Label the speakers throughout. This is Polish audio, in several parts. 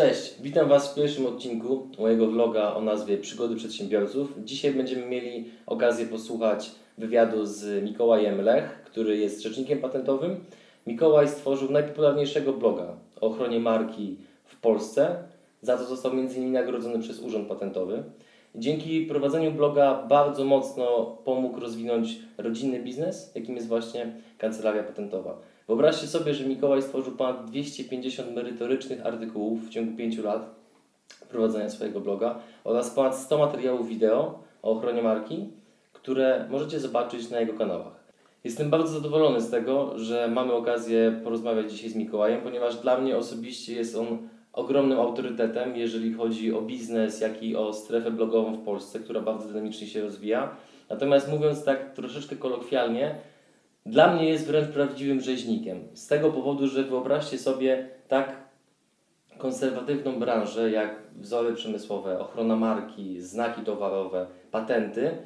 Speaker 1: Cześć, witam Was w pierwszym odcinku mojego vloga o nazwie Przygody Przedsiębiorców. Dzisiaj będziemy mieli okazję posłuchać wywiadu z Mikołajem Lech, który jest rzecznikiem patentowym. Mikołaj stworzył najpopularniejszego bloga o ochronie marki w Polsce, za co został m.in. nagrodzony przez Urząd Patentowy. Dzięki prowadzeniu bloga bardzo mocno pomógł rozwinąć rodzinny biznes, jakim jest właśnie kancelaria patentowa. Wyobraźcie sobie, że Mikołaj stworzył ponad 250 merytorycznych artykułów w ciągu 5 lat prowadzenia swojego bloga oraz ponad 100 materiałów wideo o ochronie marki, które możecie zobaczyć na jego kanałach. Jestem bardzo zadowolony z tego, że mamy okazję porozmawiać dzisiaj z Mikołajem, ponieważ dla mnie osobiście jest on ogromnym autorytetem, jeżeli chodzi o biznes, jak i o strefę blogową w Polsce, która bardzo dynamicznie się rozwija. Natomiast mówiąc tak troszeczkę kolokwialnie, dla mnie jest wręcz prawdziwym rzeźnikiem. Z tego powodu, że wyobraźcie sobie tak konserwatywną branżę jak wzory przemysłowe, ochrona marki, znaki towarowe, patenty.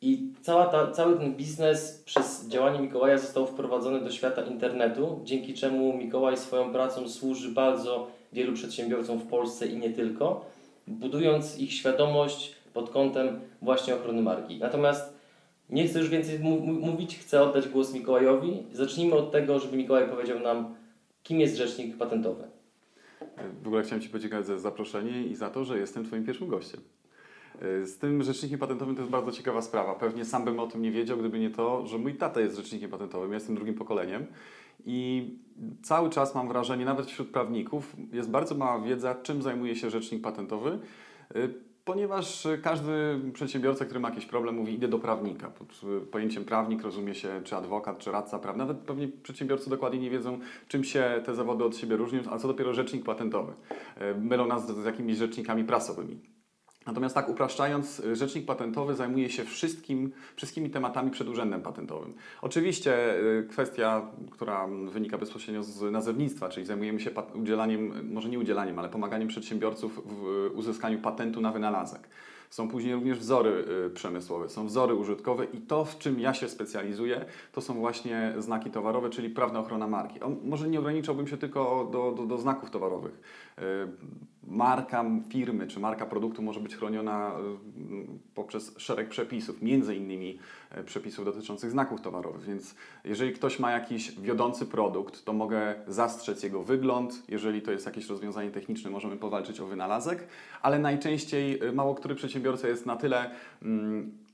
Speaker 1: I cała ta, cały ten biznes przez działanie Mikołaja został wprowadzony do świata internetu, dzięki czemu Mikołaj swoją pracą służy bardzo wielu przedsiębiorcom w Polsce i nie tylko, budując ich świadomość pod kątem właśnie ochrony marki. Natomiast nie chcę już więcej mówić, chcę oddać głos Mikołajowi. Zacznijmy od tego, żeby Mikołaj powiedział nam, kim jest rzecznik patentowy.
Speaker 2: W ogóle chciałem Ci podziękować za zaproszenie i za to, że jestem Twoim pierwszym gościem. Z tym rzecznikiem patentowym to jest bardzo ciekawa sprawa. Pewnie sam bym o tym nie wiedział, gdyby nie to, że mój tata jest rzecznikiem patentowym. Ja jestem drugim pokoleniem i cały czas mam wrażenie, nawet wśród prawników, jest bardzo mała wiedza, czym zajmuje się rzecznik patentowy ponieważ każdy przedsiębiorca, który ma jakiś problem, mówi idę do prawnika. Pod pojęciem prawnik rozumie się czy adwokat, czy radca prawny. Nawet pewnie przedsiębiorcy dokładnie nie wiedzą, czym się te zawody od siebie różnią, a co dopiero rzecznik patentowy. E, mylą nas z jakimiś rzecznikami prasowymi. Natomiast tak upraszczając, rzecznik patentowy zajmuje się wszystkim, wszystkimi tematami przed urzędem patentowym. Oczywiście y, kwestia, która wynika bezpośrednio z nazewnictwa, czyli zajmujemy się udzielaniem, może nie udzielaniem, ale pomaganiem przedsiębiorców w uzyskaniu patentu na wynalazek. Są później również wzory y, przemysłowe, są wzory użytkowe i to, w czym ja się specjalizuję, to są właśnie znaki towarowe, czyli prawna ochrona marki. O, może nie ograniczałbym się tylko do, do, do znaków towarowych. Y, marka firmy czy marka produktu może być chroniona y, poprzez szereg przepisów, między innymi przepisów dotyczących znaków towarowych. Więc jeżeli ktoś ma jakiś wiodący produkt, to mogę zastrzec jego wygląd. Jeżeli to jest jakieś rozwiązanie techniczne, możemy powalczyć o wynalazek, ale najczęściej mało który przedsiębiorca jest na tyle mm,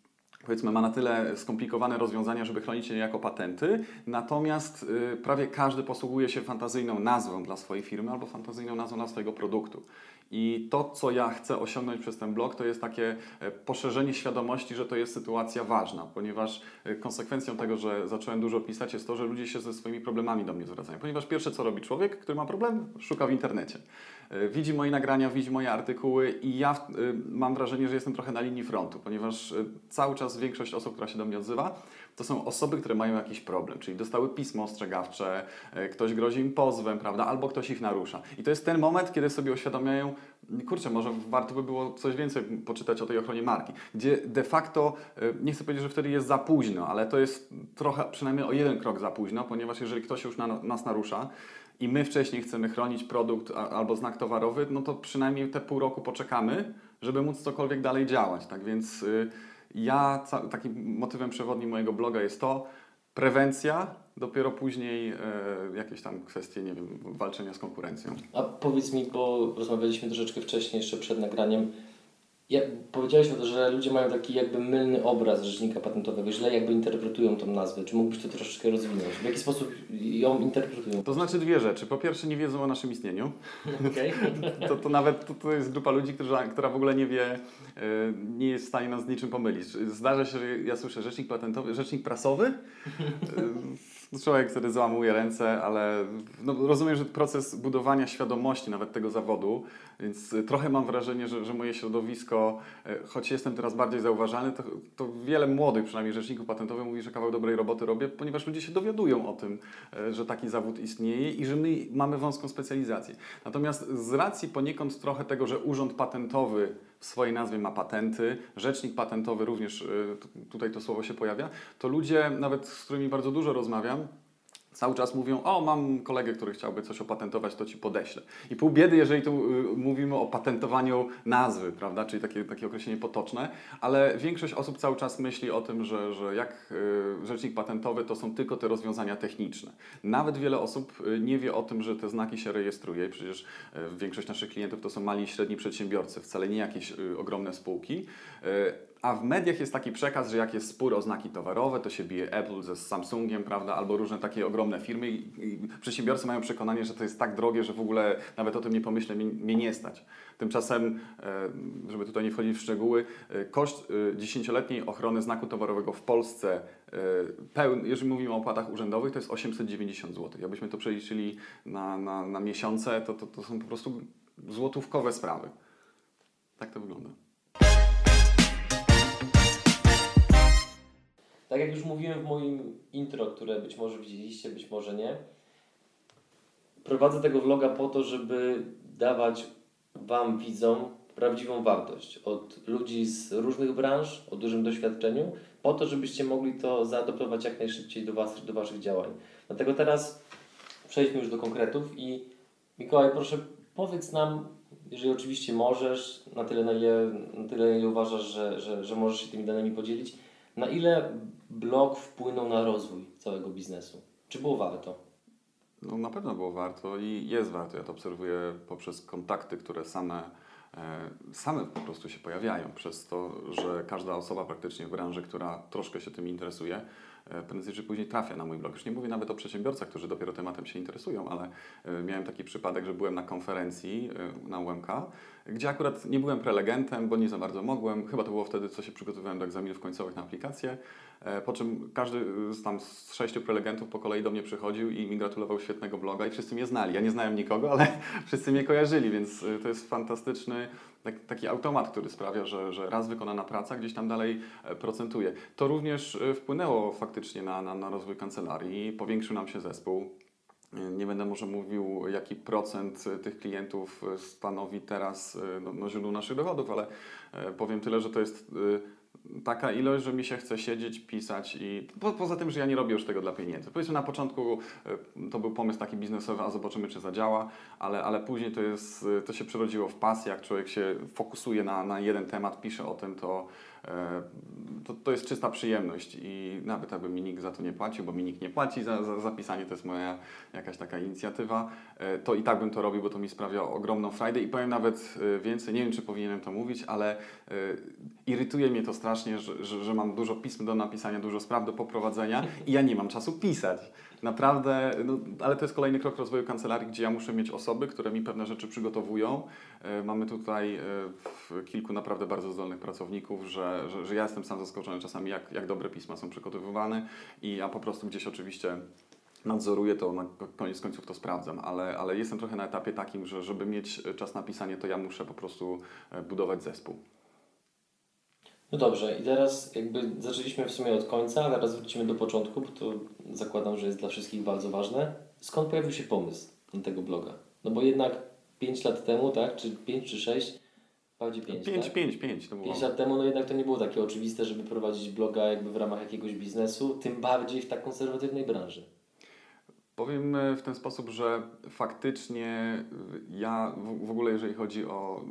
Speaker 2: powiedzmy, ma na tyle skomplikowane rozwiązania, żeby chronić je jako patenty, natomiast y, prawie każdy posługuje się fantazyjną nazwą dla swojej firmy albo fantazyjną nazwą dla swojego produktu. I to, co ja chcę osiągnąć przez ten blog, to jest takie e, poszerzenie świadomości, że to jest sytuacja ważna, ponieważ e, konsekwencją tego, że zacząłem dużo pisać, jest to, że ludzie się ze swoimi problemami do mnie zwracają. Ponieważ pierwsze, co robi człowiek, który ma problem, szuka w internecie. E, widzi moje nagrania, widzi moje artykuły i ja mam wrażenie, że jestem trochę na linii frontu, ponieważ cały czas większość osób, która się do mnie odzywa, to są osoby, które mają jakiś problem, czyli dostały pismo ostrzegawcze, ktoś grozi im pozwem, prawda, albo ktoś ich narusza. I to jest ten moment, kiedy sobie uświadamiają, kurczę, może warto by było coś więcej poczytać o tej ochronie marki, gdzie de facto, e, nie chcę powiedzieć, że wtedy jest za późno, ale to jest trochę, przynajmniej o jeden krok za późno, ponieważ jeżeli ktoś już na, nas narusza, i my wcześniej chcemy chronić produkt albo znak towarowy, no to przynajmniej te pół roku poczekamy, żeby móc cokolwiek dalej działać. Tak więc y, ja, takim motywem przewodnim mojego bloga jest to, prewencja, dopiero później e, jakieś tam kwestie, nie wiem, walczenia z konkurencją.
Speaker 1: A powiedz mi, bo rozmawialiśmy troszeczkę wcześniej, jeszcze przed nagraniem, ja, powiedziałeś o to, że ludzie mają taki jakby mylny obraz rzecznika patentowego, źle jakby interpretują tą nazwę. Czy mógłbyś to troszeczkę rozwinąć? W jaki sposób ją interpretują?
Speaker 2: To znaczy dwie rzeczy. Po pierwsze nie wiedzą o naszym istnieniu. Okay. to, to nawet to, to jest grupa ludzi, która, która w ogóle nie wie, e, nie jest w stanie nas z niczym pomylić. Zdarza się, że ja słyszę rzecznik patentowy, rzecznik prasowy. E, człowiek, który załamuje ręce, ale no, rozumiem, że proces budowania świadomości nawet tego zawodu, więc trochę mam wrażenie, że, że moje środowisko, e, choć jestem teraz bardziej zauważalny, to, to wiele młodych, przynajmniej rzeczników patentowych mówi, że kawał dobrej roboty robię, ponieważ ludzie się dowiadują o tym, e, że taki zawód istnieje i że my mamy wąską specjalizację. Natomiast z racji poniekąd trochę tego, że urząd patentowy w swojej nazwie ma patenty, rzecznik patentowy również y, tutaj to słowo się pojawia, to ludzie, nawet z którymi bardzo dużo rozmawiam, cały czas mówią, o mam kolegę, który chciałby coś opatentować, to ci podeślę. I pół biedy, jeżeli tu y, mówimy o patentowaniu nazwy, prawda, czyli takie, takie określenie potoczne, ale większość osób cały czas myśli o tym, że, że jak y, rzecznik patentowy to są tylko te rozwiązania techniczne. Nawet wiele osób y, nie wie o tym, że te znaki się rejestruje. Przecież większość naszych klientów to są mali i średni przedsiębiorcy, wcale nie jakieś ogromne spółki. A w mediach jest taki przekaz, że jak jest spór o znaki towarowe, to się bije Apple ze Samsungiem, prawda, albo różne takie ogromne firmy i, i przedsiębiorcy mają przekonanie, że to jest tak drogie, że w ogóle nawet o tym nie pomyślę, mnie, mnie nie stać. Tymczasem, e, żeby tutaj nie wchodzić w szczegóły, e, koszt e, dziesięcioletniej ochrony znaku towarowego w Polsce, jeżeli mówimy o opłatach urzędowych, to jest 890 zł. Jakbyśmy to przeliczyli na, na, na miesiące, to, to, to są po prostu złotówkowe sprawy. Tak to wygląda.
Speaker 1: Tak jak już mówiłem w moim intro, które być może widzieliście, być może nie, prowadzę tego vloga po to, żeby dawać Wam, widzom, prawdziwą wartość od ludzi z różnych branż, o dużym doświadczeniu, po to, żebyście mogli to zaadoptować jak najszybciej do, was, do Waszych działań. Dlatego teraz przejdźmy już do konkretów i Mikołaj, proszę powiedz nam, jeżeli oczywiście możesz, na tyle, na ile, na tyle, ile uważasz, że, że, że możesz się tymi danymi podzielić, na ile blog wpłynął na rozwój całego biznesu? Czy było warto?
Speaker 2: No na pewno było warto i jest warto. Ja to obserwuję poprzez kontakty, które same, e, same po prostu się pojawiają. Przez to, że każda osoba praktycznie w branży, która troszkę się tym interesuje, prędzej czy później trafia na mój blog. Już nie mówię nawet o przedsiębiorcach, którzy dopiero tematem się interesują, ale e, miałem taki przypadek, że byłem na konferencji e, na UMK, gdzie akurat nie byłem prelegentem, bo nie za bardzo mogłem. Chyba to było wtedy, co się przygotowywałem do egzaminów końcowych na aplikację. E, Po czym każdy z tam z sześciu prelegentów po kolei do mnie przychodził i mi gratulował świetnego bloga i wszyscy mnie znali. Ja nie znałem nikogo, ale wszyscy mnie kojarzyli, więc to jest fantastyczny taki automat, który sprawia, że, że raz wykonana praca gdzieś tam dalej e, procentuje. To również y, wpłynęło faktycznie na, na, na rozwój kancelarii, powiększył nam się zespół. Y, Nie będę może mówił, jaki procent tych klientów stanowi teraz no, no, źródło naszych dochodów, ale e, powiem tyle, że to jest taka ilość, że mi się chce siedzieć, pisać i po, poza tym, że ja nie robię już tego dla pieniędzy. Powiedzmy na początku y, to był pomysł taki biznesowy, a zobaczymy czy zadziała, ale, ale później to, jest, y, to się przerodziło w pasję, jak człowiek się fokusuje na, na jeden temat, pisze o tym, to, e, to, to jest czysta przyjemność i nawet jakby mi nikt za to nie płacił, bo mi nikt nie płaci za, za zapisanie, to jest moja jakaś taka inicjatywa, e, to i tak bym to robił, bo to mi sprawia ogromną frajdę i powiem nawet e, więcej, nie wiem czy powinienem to mówić, ale e, irytuje mnie to strasznie, że, że, że mam dużo pism do napisania, dużo spraw do poprowadzenia i ja nie mam czasu pisać. Naprawdę, no, ale to jest kolejny krok rozwoju kancelarii, gdzie ja muszę mieć osoby, które mi pewne rzeczy przygotowują. E, Mamy tutaj e, kilku naprawdę bardzo zdolnych pracowników, że, że, że ja jestem sam zaskoczony czasami, jak, jak dobre pisma są przygotowywane i ja po prostu gdzieś oczywiście nadzoruję to, na koniec końców to sprawdzam, ale, ale jestem trochę na etapie takim, że żeby mieć czas na pisanie, to ja muszę po prostu e, budować zespół.
Speaker 1: No dobrze, i teraz jakby zaczęliśmy w sumie od końca, teraz wrócimy do początku, bo to zakładam, że jest dla wszystkich bardzo ważne. Skąd pojawił się pomysł na tego bloga? No bo jednak 5 lat temu, tak, czy 5 czy 6, bardziej 5,
Speaker 2: 5,
Speaker 1: tak?
Speaker 2: 5, 5 to było.
Speaker 1: 5 lat temu, no jednak to nie było takie oczywiste, żeby prowadzić bloga jakby w ramach jakiegoś biznesu, tym bardziej w tak konserwatywnej branży.
Speaker 2: Powiem e, w ten sposób, że faktycznie e, ja w, w ogóle, jeżeli chodzi o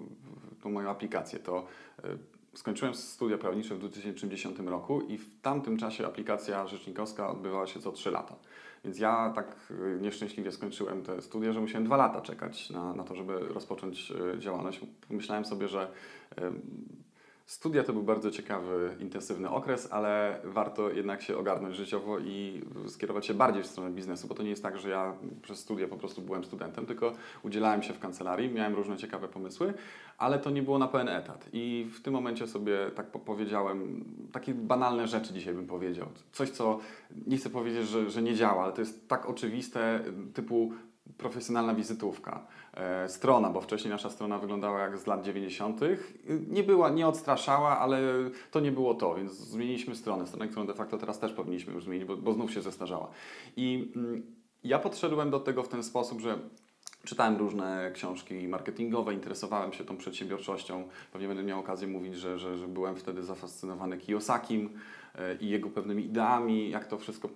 Speaker 2: tą moją aplikację, to e, skończyłem studia prawnicze w 2010 roku i w tamtym czasie aplikacja rzecznikowska odbywała się co 3 lata. Więc ja tak e, nieszczęśliwie skończyłem te studia, że musiałem 2 lata czekać na, na to, żeby rozpocząć e, działalność. Pomyślałem sobie, że e, Studia to był bardzo ciekawy, intensywny okres, ale warto jednak się ogarnąć życiowo i skierować się bardziej w stronę biznesu, bo to nie jest tak, że ja przez studia po prostu byłem studentem, tylko udzielałem się w kancelarii, miałem różne ciekawe pomysły, ale to nie było na pełen etat. I w tym momencie sobie tak po- powiedziałem, takie banalne rzeczy dzisiaj bym powiedział. Coś, co nie chcę powiedzieć, że, że nie działa, ale to jest tak oczywiste, typu profesjonalna wizytówka. E, strona, bo wcześniej nasza strona wyglądała jak z lat 90. Nie była, nie odstraszała, ale to nie było to, więc zmieniliśmy stronę. Stronę, którą de facto teraz też powinniśmy już zmienić, bo, bo znów się zestarzała. I mm, ja podszedłem do tego w ten sposób, że Czytałem różne książki marketingowe, interesowałem się tą przedsiębiorczością. Pewnie będę miał okazję mówić, że, że, że byłem wtedy zafascynowany Kiyosakim e, i jego pewnymi ideami, jak to wszystko,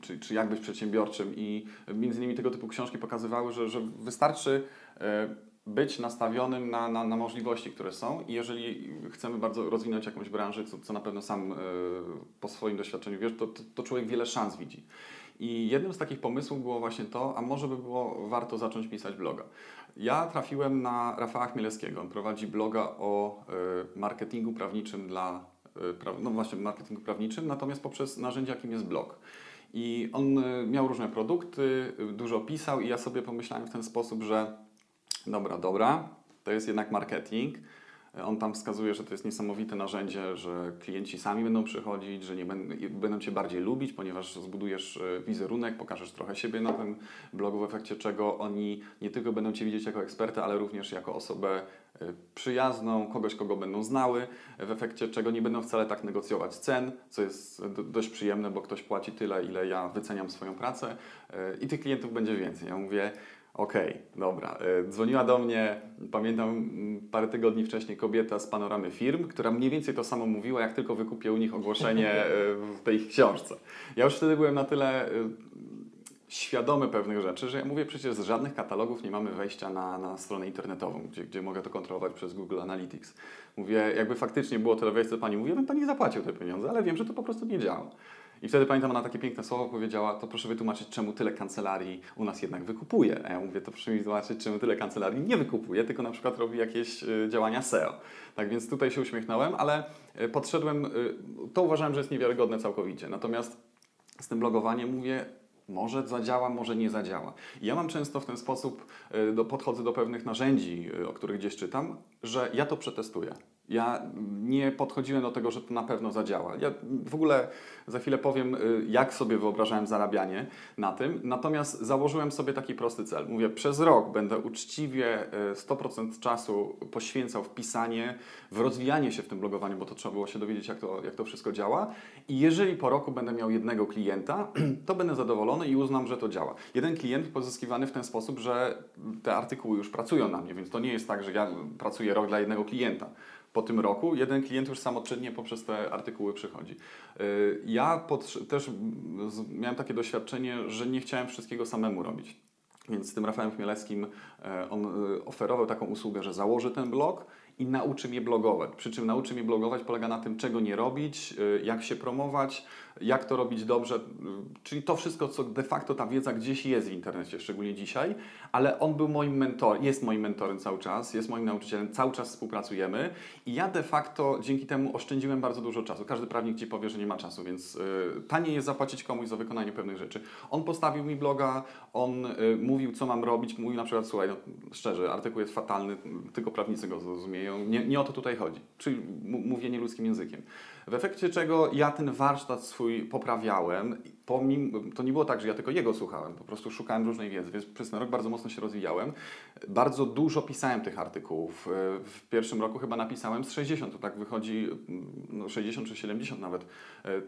Speaker 2: czy, czy jak być przedsiębiorczym. I między innymi tego typu książki pokazywały, że, że wystarczy e, być nastawionym na, na, na możliwości, które są i jeżeli chcemy bardzo rozwinąć jakąś branżę, co, co na pewno sam po swoim doświadczeniu wiesz, to, to, to człowiek wiele szans widzi. I jednym z takich pomysłów było właśnie to, a może by było warto zacząć pisać bloga. Ja trafiłem na Rafała Chmielewskiego. On prowadzi bloga o y, marketingu prawniczym dla, y, no właśnie marketingu prawniczym, natomiast poprzez narzędzie, jakim jest blog. I on y, miał różne produkty, dużo pisał i ja sobie pomyślałem w ten sposób, że dobra, dobra, to jest jednak marketing, on tam wskazuje, że to jest niesamowite narzędzie, że klienci sami będą przychodzić, że nie będą, będą Cię bardziej lubić, ponieważ zbudujesz e, wizerunek, pokażesz trochę siebie na tym blogu, w efekcie czego oni nie tylko będą Cię widzieć jako ekspertę, ale również jako osobę e, przyjazną, kogoś, kogo będą znały, w efekcie czego nie będą wcale tak negocjować cen, co jest dość przyjemne, bo ktoś płaci tyle, ile ja wyceniam swoją pracę e, i tych klientów będzie więcej. Ja mówię, Okej, okay, dobra. E, dzwoniła do mnie, pamiętam parę tygodni wcześniej, kobieta z panoramy firm, która mniej więcej to samo mówiła, jak tylko wykupię u nich ogłoszenie e, w tej książce. Ja już wtedy byłem na tyle e, świadomy pewnych rzeczy, że ja mówię przecież z żadnych katalogów nie mamy wejścia na, na stronę internetową, gdzie, gdzie mogę to kontrolować przez Google Analytics. Mówię, jakby faktycznie było tyle wejść, co pani mówi, ja bym pani zapłacił te pieniądze, ale wiem, że to po prostu nie działa. I wtedy pamiętam, ona takie piękne słowo powiedziała, to proszę wytłumaczyć, czemu tyle kancelarii u nas jednak wykupuje. A ja mówię, to proszę mi wytłumaczyć, czemu tyle kancelarii nie wykupuje, tylko na przykład robi jakieś y, działania SEO. Tak więc tutaj się uśmiechnąłem, ale y, podszedłem, y, to uważałem, że jest niewiarygodne całkowicie. Natomiast z tym blogowaniem mówię, może zadziała, może nie zadziała. I ja mam często w ten sposób, do, podchodzę do pewnych narzędzi, o których gdzieś czytam, że ja to przetestuję. Ja nie podchodziłem do tego, że to na pewno zadziała. Ja w ogóle za chwilę powiem, y, jak sobie wyobrażałem zarabianie na tym. Natomiast założyłem sobie taki prosty cel. Mówię, przez rok będę uczciwie 100% y, czasu poświęcał w pisanie, w rozwijanie się w tym blogowaniu, bo to trzeba było się dowiedzieć, jak to, jak to wszystko działa. I jeżeli po roku będę miał jednego klienta, to będę zadowolony i uznam, że to działa. Jeden klient pozyskiwany w ten sposób, że te artykuły już pracują na mnie, więc to nie jest tak, że ja pracuję rok dla jednego klienta po tym roku jeden klient już samoczynnie poprzez te artykuły przychodzi. Y, ja też miałem takie doświadczenie, że nie chciałem wszystkiego samemu robić. Więc z tym Rafałem Chmielewskim e, on y, oferował taką usługę, że założy ten blog i nauczy mnie blogować. Przy czym nauczy mnie blogować polega na tym, czego nie robić, y, jak się promować, jak to robić dobrze, y, czyli to wszystko, co de facto ta wiedza gdzieś jest w internecie, szczególnie dzisiaj, ale on był moim mentorem, jest moim mentorem cały czas, jest moim nauczycielem, cały czas współpracujemy i ja de facto dzięki temu oszczędziłem bardzo dużo czasu. Każdy prawnik Ci powie, że nie ma czasu, więc y, taniej jest zapłacić komuś za wykonanie pewnych rzeczy. On postawił mi bloga, on mówił, co mam robić, mówił na przykład, słuchaj, no, szczerze, artykuł jest fatalny, tylko prawnicy go zrozumieją, nie, nie o to tutaj chodzi, czyli mówienie ludzkim językiem. W efekcie czego ja ten warsztat swój poprawiałem. Pomim, to nie było tak, że ja tylko jego słuchałem, po prostu szukałem różnej wiedzy, więc przez ten rok bardzo mocno się rozwijałem. Bardzo dużo pisałem tych artykułów. W pierwszym roku chyba napisałem z 60, to tak wychodzi no 60 czy 70 nawet.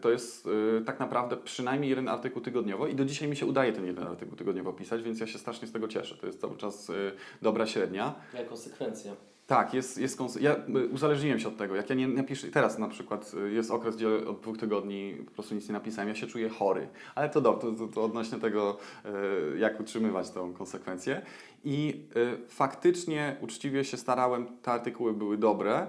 Speaker 2: To jest y, tak naprawdę przynajmniej jeden artykuł tygodniowo i do dzisiaj mi się udaje ten jeden artykuł tygodniowo pisać, więc ja się strasznie z tego cieszę. To jest cały czas dobra średnia.
Speaker 1: Jak konsekwencja.
Speaker 2: Tak, jest, jest ja y, uzależniłem się od tego. Jak ja nie napiszę, teraz na przykład y, jest okres, gdzie od dwóch tygodni po prostu nic nie napisałem, ja się czuję chory. Ale to dobrze, to, to, odnośnie tego, y, jak utrzymywać tą konsekwencję. I faktycznie uczciwie się starałem, te artykuły były dobre.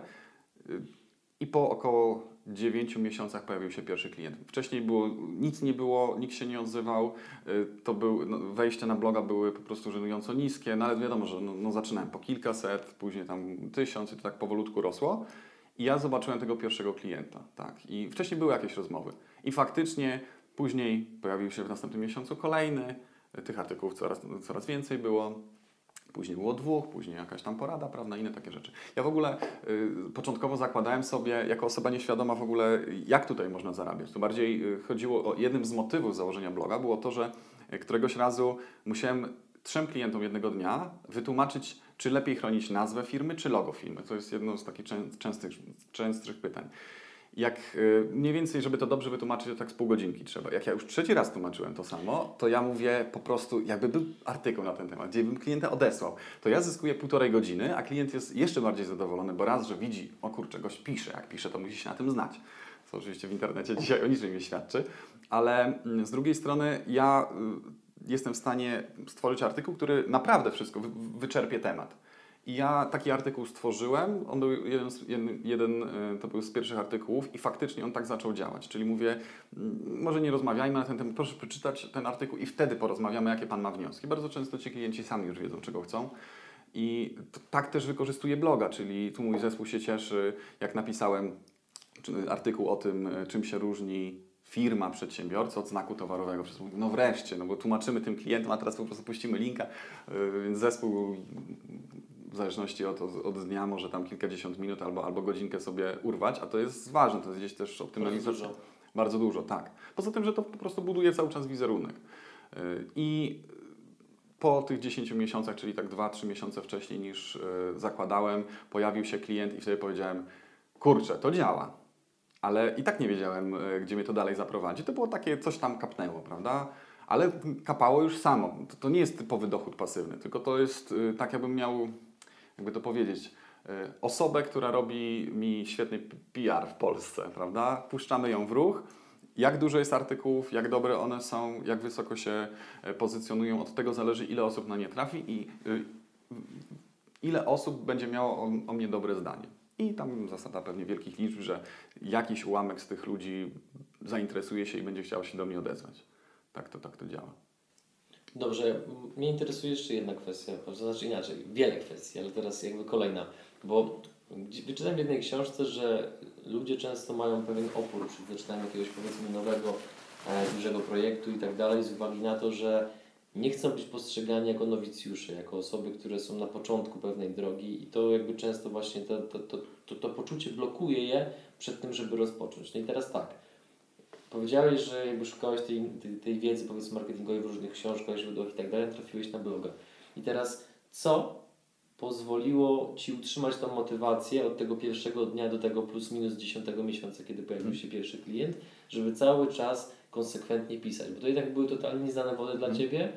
Speaker 2: I po około 9 miesiącach pojawił się pierwszy klient. Wcześniej było, nic nie było, nikt się nie odzywał, y, to był, no, na bloga były po prostu żenująco niskie, no ale wiadomo, że no, no zaczynałem po kilkaset, później tam tysiąc i to tak powolutku rosło. I ja zobaczyłem tego pierwszego klienta, tak. I wcześniej były jakieś rozmowy. I faktycznie później pojawił się w następnym miesiącu kolejny, tych artykułów coraz, coraz więcej było. Później było dwóch, później jakaś tam porada prawna, inne takie rzeczy. Ja w ogóle y, początkowo zakładałem sobie, jako osoba nieświadoma w ogóle, jak tutaj można zarabiać. To bardziej y, chodziło o jednym z motywów założenia bloga, było to, że y, któregoś razu musiałem trzem klientom jednego dnia wytłumaczyć, czy lepiej chronić nazwę firmy, czy logo firmy. To jest jedno z takich częstych, częstszych pytań. Jak y, mniej więcej, żeby to dobrze wytłumaczyć, to tak z pół godzinki trzeba. Jak ja już trzeci raz tłumaczyłem to samo, to ja mówię po prostu, jakby był artykuł na ten temat, gdzie bym klienta odesłał, to ja zyskuję półtorej godziny, a klient jest jeszcze bardziej zadowolony, bo raz, że widzi, o kurczę, gość pisze, jak pisze, to musi się na tym znać. Co oczywiście w internecie dzisiaj o niczym nie świadczy, ale mm, z drugiej strony ja y, jestem w stanie stworzyć artykuł, który naprawdę wszystko wy- wyczerpie temat. I ja taki artykuł stworzyłem, on był jeden, jeden, y, to był z pierwszych artykułów i faktycznie on tak zaczął działać. Czyli mówię, mm, może nie rozmawiajmy na ten temat, proszę przeczytać ten artykuł i wtedy porozmawiamy, jakie Pan ma wnioski. Bardzo często ci klienci sami już wiedzą, czego chcą. I tak też wykorzystuję bloga, czyli tu mój zespół się cieszy, jak napisałem artykuł o tym, y, czym się różni firma, przedsiębiorca od znaku towarowego. No wreszcie, no bo tłumaczymy tym klientom, a teraz po prostu puścimy linka, y, więc zespół w zależności od, od, dnia może tam kilkadziesiąt minut albo, albo godzinkę sobie urwać, a to jest ważne, to jest gdzieś też optymalizacja.
Speaker 1: dużo.
Speaker 2: Bardzo dużo, tak. Poza tym, że to po prostu buduje cały czas wizerunek. Y, I po tych 10 miesiącach, czyli tak 2-3 miesiące wcześniej niż y, zakładałem, pojawił się klient i wtedy powiedziałem, kurczę, to działa. Ale i tak nie wiedziałem, y, gdzie mnie to dalej zaprowadzi. To było takie, coś tam kapnęło, prawda? Ale kapało już samo. To, to nie jest typowy dochód pasywny, tylko to jest tak, jakbym miał, jakby to powiedzieć, y, osobę, która robi mi świetny PR w Polsce, prawda? Puszczamy ją w ruch. Jak dużo jest artykułów, jak dobre one są, jak wysoko się e, pozycjonują, od tego zależy, ile osób na nie trafi i y, ile osób będzie miało o, o mnie dobre zdanie. I tam zasada pewnie wielkich liczb, że jakiś ułamek z tych ludzi zainteresuje się i będzie chciał się do mnie odezwać. Tak to, tak to działa.
Speaker 1: Dobrze, mnie interesuje jeszcze jedna kwestia, to znaczy inaczej, wiele kwestii, ale teraz jakby kolejna, bo wyczytałem w jednej książce, że ludzie często mają pewien opór przy zaczynaniu jakiegoś powiedzmy nowego, e, dużego projektu i tak dalej, z uwagi na to, że nie chcą być postrzegani jako nowicjusze, jako osoby, które są na początku pewnej drogi i to jakby często właśnie to, to, to, to, to poczucie blokuje je przed tym, żeby rozpocząć. No i teraz tak, Powiedziałeś, że jakby szukałeś tej, tej, tej wiedzy powiedzmy marketingowej w różnych książkach, źródłach i tak dalej, trafiłeś na bloga. I teraz co pozwoliło Ci utrzymać tą motywację od tego pierwszego dnia do tego plus minus dziesiątego miesiąca, kiedy pojawił się pierwszy klient, żeby cały czas konsekwentnie pisać? Bo to jednak były totalnie nieznane wody dla Ciebie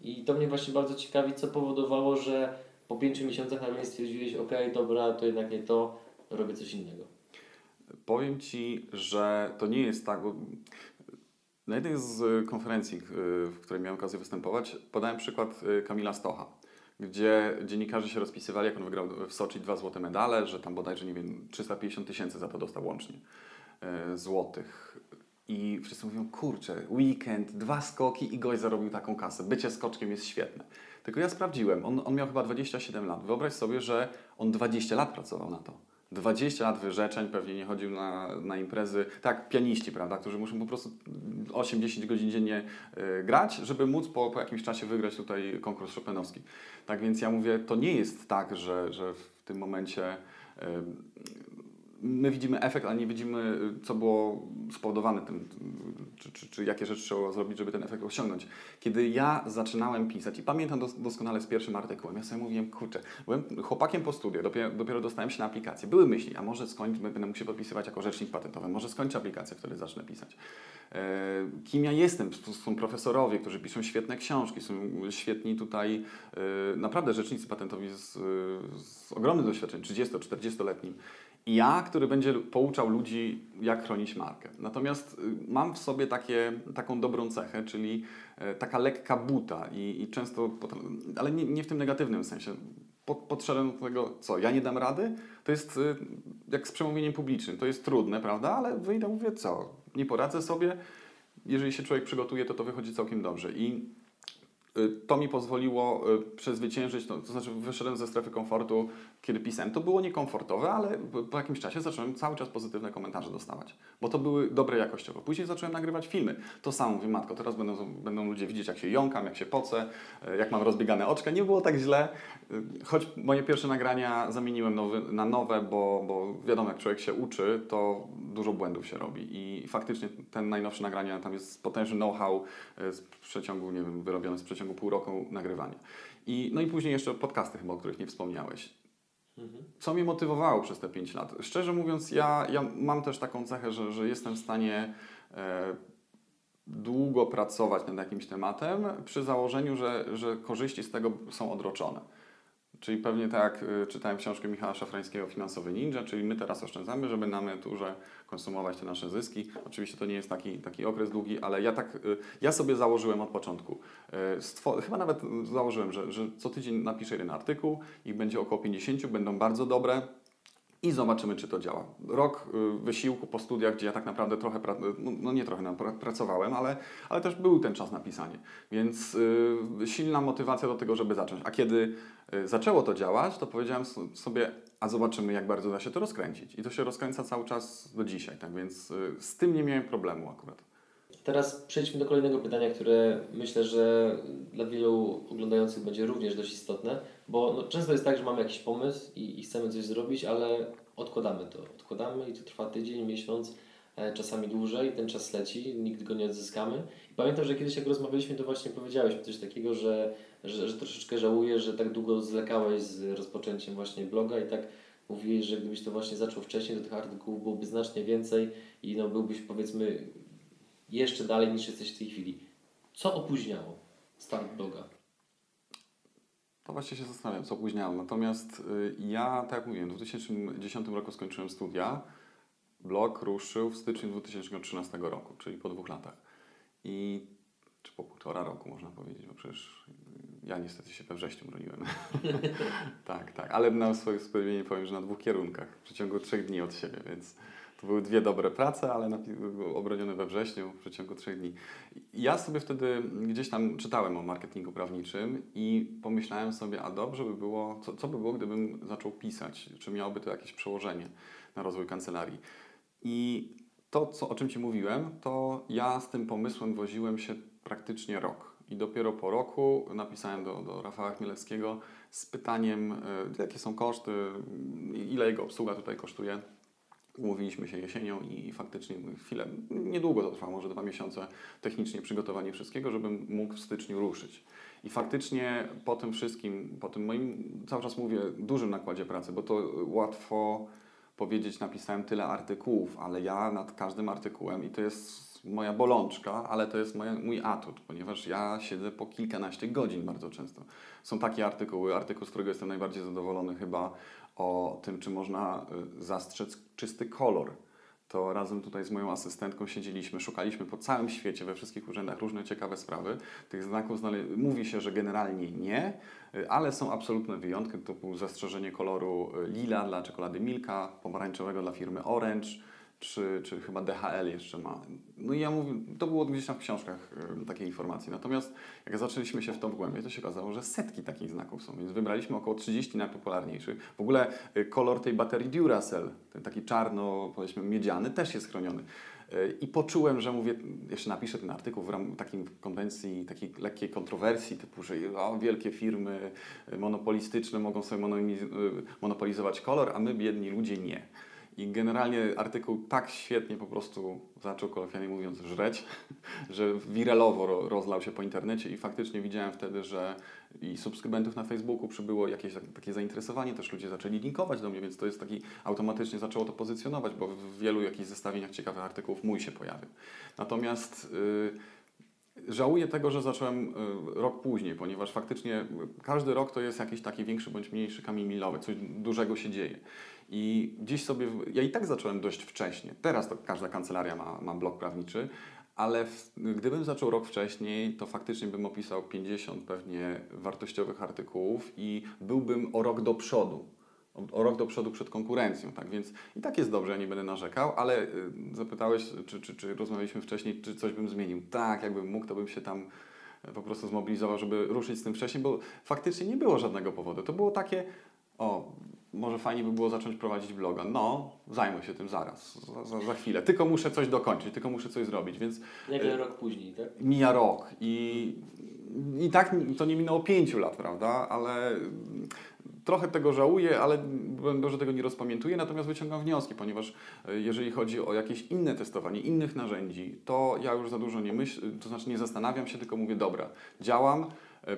Speaker 1: i to mnie właśnie bardzo ciekawi, co powodowało, że po pięciu miesiącach nagle stwierdziłeś, ok, dobra, to jednak nie to, robię coś innego.
Speaker 2: Powiem Ci, że to nie jest tak, na jednej z konferencji, y, w której miałem okazję występować, podałem przykład y, Kamila Stocha, gdzie dziennikarze się rozpisywali, jak on wygrał w Soczi dwa złote medale, że tam bodajże, nie wiem, 350 tysięcy za to dostał łącznie y, złotych. I wszyscy mówią, kurczę, weekend, dwa skoki i gość zarobił taką kasę. Bycie skoczkiem jest świetne. Tylko ja sprawdziłem, on, on miał chyba 27 lat. Wyobraź sobie, że on 20 lat pracował na to. 20 lat wyrzeczeń, pewnie nie chodził na, na imprezy, tak, pianiści, prawda, którzy muszą po prostu 8-10 godzin dziennie y, grać, żeby móc po, po jakimś czasie wygrać tutaj konkurs Chopinowski. Tak więc ja mówię, to nie jest tak, że, że w tym momencie y, my widzimy efekt, ale nie widzimy, y, co było spowodowane tym, czy, czy, czy jakie rzeczy trzeba zrobić, żeby ten efekt osiągnąć. Kiedy ja zaczynałem pisać i pamiętam dos doskonale z pierwszym artykułem, ja sobie mówiłem, kurczę, byłem chłopakiem po studiach, dopiero, dopiero dostałem się na aplikację. Były myśli, a może skończę, będę się podpisywać jako rzecznik patentowy, może skończę aplikację, wtedy zacznę pisać. E, kim ja jestem? Są profesorowie, którzy piszą świetne książki, są świetni tutaj, e, naprawdę rzecznicy patentowi z, z ogromnym doświadczeniem, 30-40-letnim. Ja, który będzie pouczał ludzi, jak chronić markę. Natomiast y, mam w sobie takie, taką dobrą cechę, czyli e, taka lekka buta i, i często, ale nie, nie w tym negatywnym sensie. Pod, podszedłem do tego, co, ja nie dam rady? To jest y, jak z przemówieniem publicznym. To jest trudne, prawda? Ale wyjdę, mówię, co, nie poradzę sobie. Jeżeli się człowiek przygotuje, to to wychodzi całkiem dobrze. I to mi pozwoliło y, przezwyciężyć, to, to znaczy wyszedłem ze strefy komfortu, kiedy pisałem. To było niekomfortowe, ale po- jakimś czasie zacząłem cały czas pozytywne komentarze dostawać, bo to były dobre jakościowo. Później zacząłem nagrywać filmy. To samo mówię, matko, teraz będą, będą ludzie widzieć, jak się jąkam, jak się pocę, y, jak mam rozbiegane oczka. Nie było tak źle, y, choć moje pierwsze nagrania zamieniłem nowy, na nowe, bo, bo wiadomo, jak człowiek się uczy, to dużo błędów się robi. I faktycznie ten najnowsze nagrania, tam jest potężny know-how y, z przeciągu, nie wiem, wyrobiony z przeciągu pół roku nagrywania. I, no i później jeszcze podcasty chyba, o których nie wspomniałeś. Co mnie motywowało przez te 5 lat? Szczerze mówiąc, ja, ja mam też taką cechę, że, że jestem w stanie e, długo pracować nad jakimś tematem przy założeniu, że, że korzyści z tego są odroczone. Czyli pewnie tak y, czytałem książkę Michała Szafrańskiego Finansowy Ninja, czyli my teraz oszczędzamy, żeby na emeryturze konsumować te nasze zyski. Oczywiście to nie jest taki, taki okres długi, ale ja tak, y, ja sobie założyłem od początku. y, Stwo- chyba nawet założyłem, że, że co tydzień napiszę jeden artykuł, ich będzie około 50, będą bardzo dobre i zobaczymy, czy to działa. Rok y, wysiłku po studiach, gdzie ja tak naprawdę trochę, no, no nie trochę no, pra- pracowałem, ale, ale też był ten czas na pisanie. Więc y, silna motywacja do tego, żeby zacząć. A kiedy y, zaczęło to działać, to powiedziałem sobie, a zobaczymy, jak bardzo da się to rozkręcić. I to się rozkręca cały czas do dzisiaj, tak więc z tym nie miałem problemu akurat.
Speaker 1: Teraz przejdźmy do kolejnego pytania, które myślę, że dla wielu oglądających będzie również dość istotne, bo no, często jest tak, że mamy jakiś pomysł i, i chcemy coś zrobić, ale odkładamy to. Odkładamy i to trwa tydzień, miesiąc, e, czasami dłużej, ten czas leci, nigdy go nie odzyskamy. I pamiętam, że kiedyś jak rozmawialiśmy, to właśnie powiedziałeś coś takiego, że, że, że troszeczkę żałujesz, że tak długo zwlekałeś z rozpoczęciem właśnie bloga i tak mówiłeś, że gdybyś to właśnie zaczął wcześniej, to tych artykułów byłoby znacznie więcej i no byłbyś powiedzmy jeszcze dalej niż jesteś w tej chwili. Co opóźniało start bloga?
Speaker 2: To właśnie się zastanawiam, co opóźniałem. Natomiast y, ja, tak jak mówiłem, w 2010 roku skończyłem studia. Blog ruszył w styczniu 2013 roku, czyli po dwóch latach. I czy po półtora roku można powiedzieć, bo przecież y, ja niestety się we wrześniu broniłem. tak, tak, ale na swoje usprawiedliwienie powiem, że na dwóch kierunkach, w przeciągu trzech dni od siebie, więc to były dwie dobre prace, ale obronione we wrześniu w przeciągu trzech dni. Ja sobie wtedy gdzieś tam czytałem o marketingu prawniczym i pomyślałem sobie, a dobrze by było, co, co by było, gdybym zaczął pisać? Czy miałoby to jakieś przełożenie na rozwój kancelarii? I to, co, o czym Ci mówiłem, to ja z tym pomysłem woziłem się praktycznie rok. I dopiero po roku napisałem do, do Rafała Chmielewskiego z pytaniem, y, jakie są koszty, ile jego obsługa tutaj kosztuje. Umówiliśmy się jesienią i faktycznie chwilę, niedługo to trwało, może dwa miesiące, technicznie przygotowanie wszystkiego, żebym mógł w styczniu ruszyć. I faktycznie po tym wszystkim, po tym moim, cały czas mówię, dużym nakładzie pracy, bo to łatwo powiedzieć, napisałem tyle artykułów, ale ja nad każdym artykułem i to jest moja bolączka, ale to jest moja, mój atut, ponieważ ja siedzę po kilkanaście godzin bardzo często. Są takie artykuły, artykuł, z którego jestem najbardziej zadowolony chyba o tym, czy można y, zastrzec czysty kolor. To razem tutaj z moją asystentką siedzieliśmy, szukaliśmy po całym świecie, we wszystkich urzędach różne ciekawe sprawy. Tych znaków znale- mówi się, że generalnie nie, y, ale są absolutne wyjątki, typu zastrzeżenie koloru y, lila dla czekolady Milka, pomarańczowego dla firmy Orange, czy, czy chyba DHL jeszcze ma. No i ja mówię, to było gdzieś tam w książkach y, takie informacje. Natomiast jak zaczęliśmy się w to wgłębiać, to się okazało, że setki takich znaków są, więc wybraliśmy około 30 najpopularniejszych. W ogóle y, kolor tej baterii Duracell, ten taki czarno, powiedzmy miedziany, też jest chroniony. Y, I poczułem, że mówię, jeszcze napiszę ten artykuł w ram takim konwencji, takiej lekkiej kontrowersji, typu, że o, wielkie firmy y, monopolistyczne mogą sobie y, monopolizować kolor, a my biedni ludzie nie. I generalnie artykuł tak świetnie po prostu zaczął, kolokwialnie mówiąc, żreć, że wiralowo ro, rozlał się po internecie i faktycznie widziałem wtedy, że i subskrybentów na Facebooku przybyło jakieś tak- takie zainteresowanie, też ludzie zaczęli linkować do mnie, więc to jest taki, automatycznie zaczęło to pozycjonować, bo w wielu jakichś zestawieniach ciekawych artykułów mój się pojawił. Natomiast... Yy, Żałuję tego, że zacząłem y, rok później, ponieważ faktycznie każdy rok to jest jakiś taki większy bądź mniejszy kamień milowy, coś dużego się dzieje. I dziś sobie, ja i tak zacząłem dość wcześnie. Teraz to każda kancelaria ma, ma blok prawniczy, ale w, gdybym zaczął rok wcześniej, to faktycznie bym opisał 50 pewnie wartościowych artykułów i byłbym o rok do przodu. O, o rok do przodu przed konkurencją, tak więc i tak jest dobrze, ja nie będę narzekał, ale y, zapytałeś, czy, czy, czy rozmawialiśmy wcześniej, czy coś bym zmienił. Tak, jakbym mógł, to bym się tam e, po prostu zmobilizował, żeby ruszyć z tym wcześniej, bo faktycznie nie było żadnego powodu. To było takie, o, może fajnie by było zacząć prowadzić bloga. No, zajmę się tym zaraz, za, za, za chwilę. Tylko muszę coś dokończyć, tylko muszę coś zrobić, więc
Speaker 1: Nagle rok później, tak?
Speaker 2: mija rok i, i tak to nie minęło pięciu lat, prawda? Ale trochę tego żałuję, ale Boże tego nie rozpamiętuję, natomiast wyciągam wnioski, ponieważ e, jeżeli chodzi o jakieś inne testowanie, innych narzędzi, to ja już za dużo nie myślę, to znaczy nie zastanawiam się, tylko mówię, dobra, działam, e,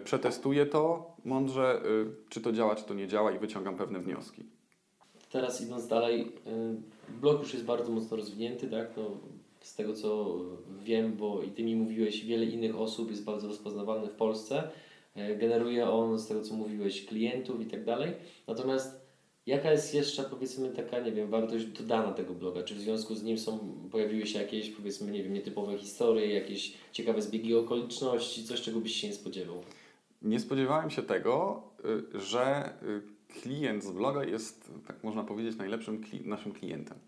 Speaker 2: przetestuję to mądrze, e, czy to działa, czy to nie działa i wyciągam pewne wnioski.
Speaker 1: Teraz idąc dalej, y, blog już jest bardzo mocno rozwinięty, tak? No, z tego co wiem, bo i Ty mi mówiłeś, wiele innych osób jest bardzo rozpoznawalnych w Polsce. Generuje on, z tego co mówiłeś, klientów i tak dalej. Natomiast jaka jest jeszcze, powiedzmy, taka, nie wiem, wartość dodana tego bloga? Czy w związku z nim są, pojawiły się jakieś, powiedzmy, nie wiem, nietypowe historie, jakieś ciekawe zbiegi okoliczności, coś, czego byś się nie spodziewał?
Speaker 2: Nie spodziewałem się tego, y, że y, klient z bloga jest, tak można powiedzieć, najlepszym kli naszym klientem.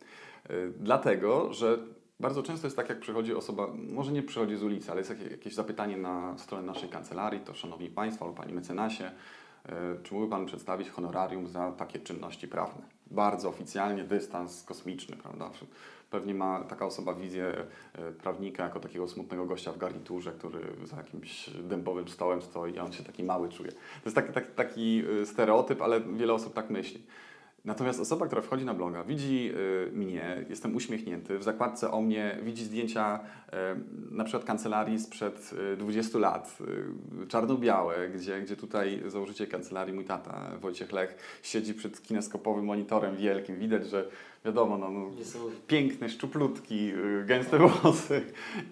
Speaker 2: Y, Dlatego, że bardzo często jest tak, jak przychodzi osoba, może nie przychodzi z ulicy, ale jest jakie- jakieś zapytanie na stronę naszej kancelarii, to Szanowni Państwo albo Panie Mecenasie, czy mógłby Pan przedstawić honorarium za takie czynności prawne? Bardzo oficjalnie, dystans kosmiczny, prawda? Pewnie ma taka osoba wizję y, prawnika jako takiego smutnego gościa w garniturze, który za jakimś dębowym stołem stoi, a on się taki mały czuje. To jest taki, taki, taki y, stereotyp, ale wiele osób tak myśli. Natomiast osoba, która wchodzi na bloga, widzi y, mnie, jestem uśmiechnięty, w zakładce o mnie widzi zdjęcia na przykład kancelarii sprzed y, 20 lat, czarno-białe, gdzie, gdzie tutaj założyciel kancelarii, mój tata Wojciech Lech, siedzi przed kineskopowym monitorem wielkim. Widać, że wiadomo, no, no, piękny, szczuplutki, y, gęste włosy.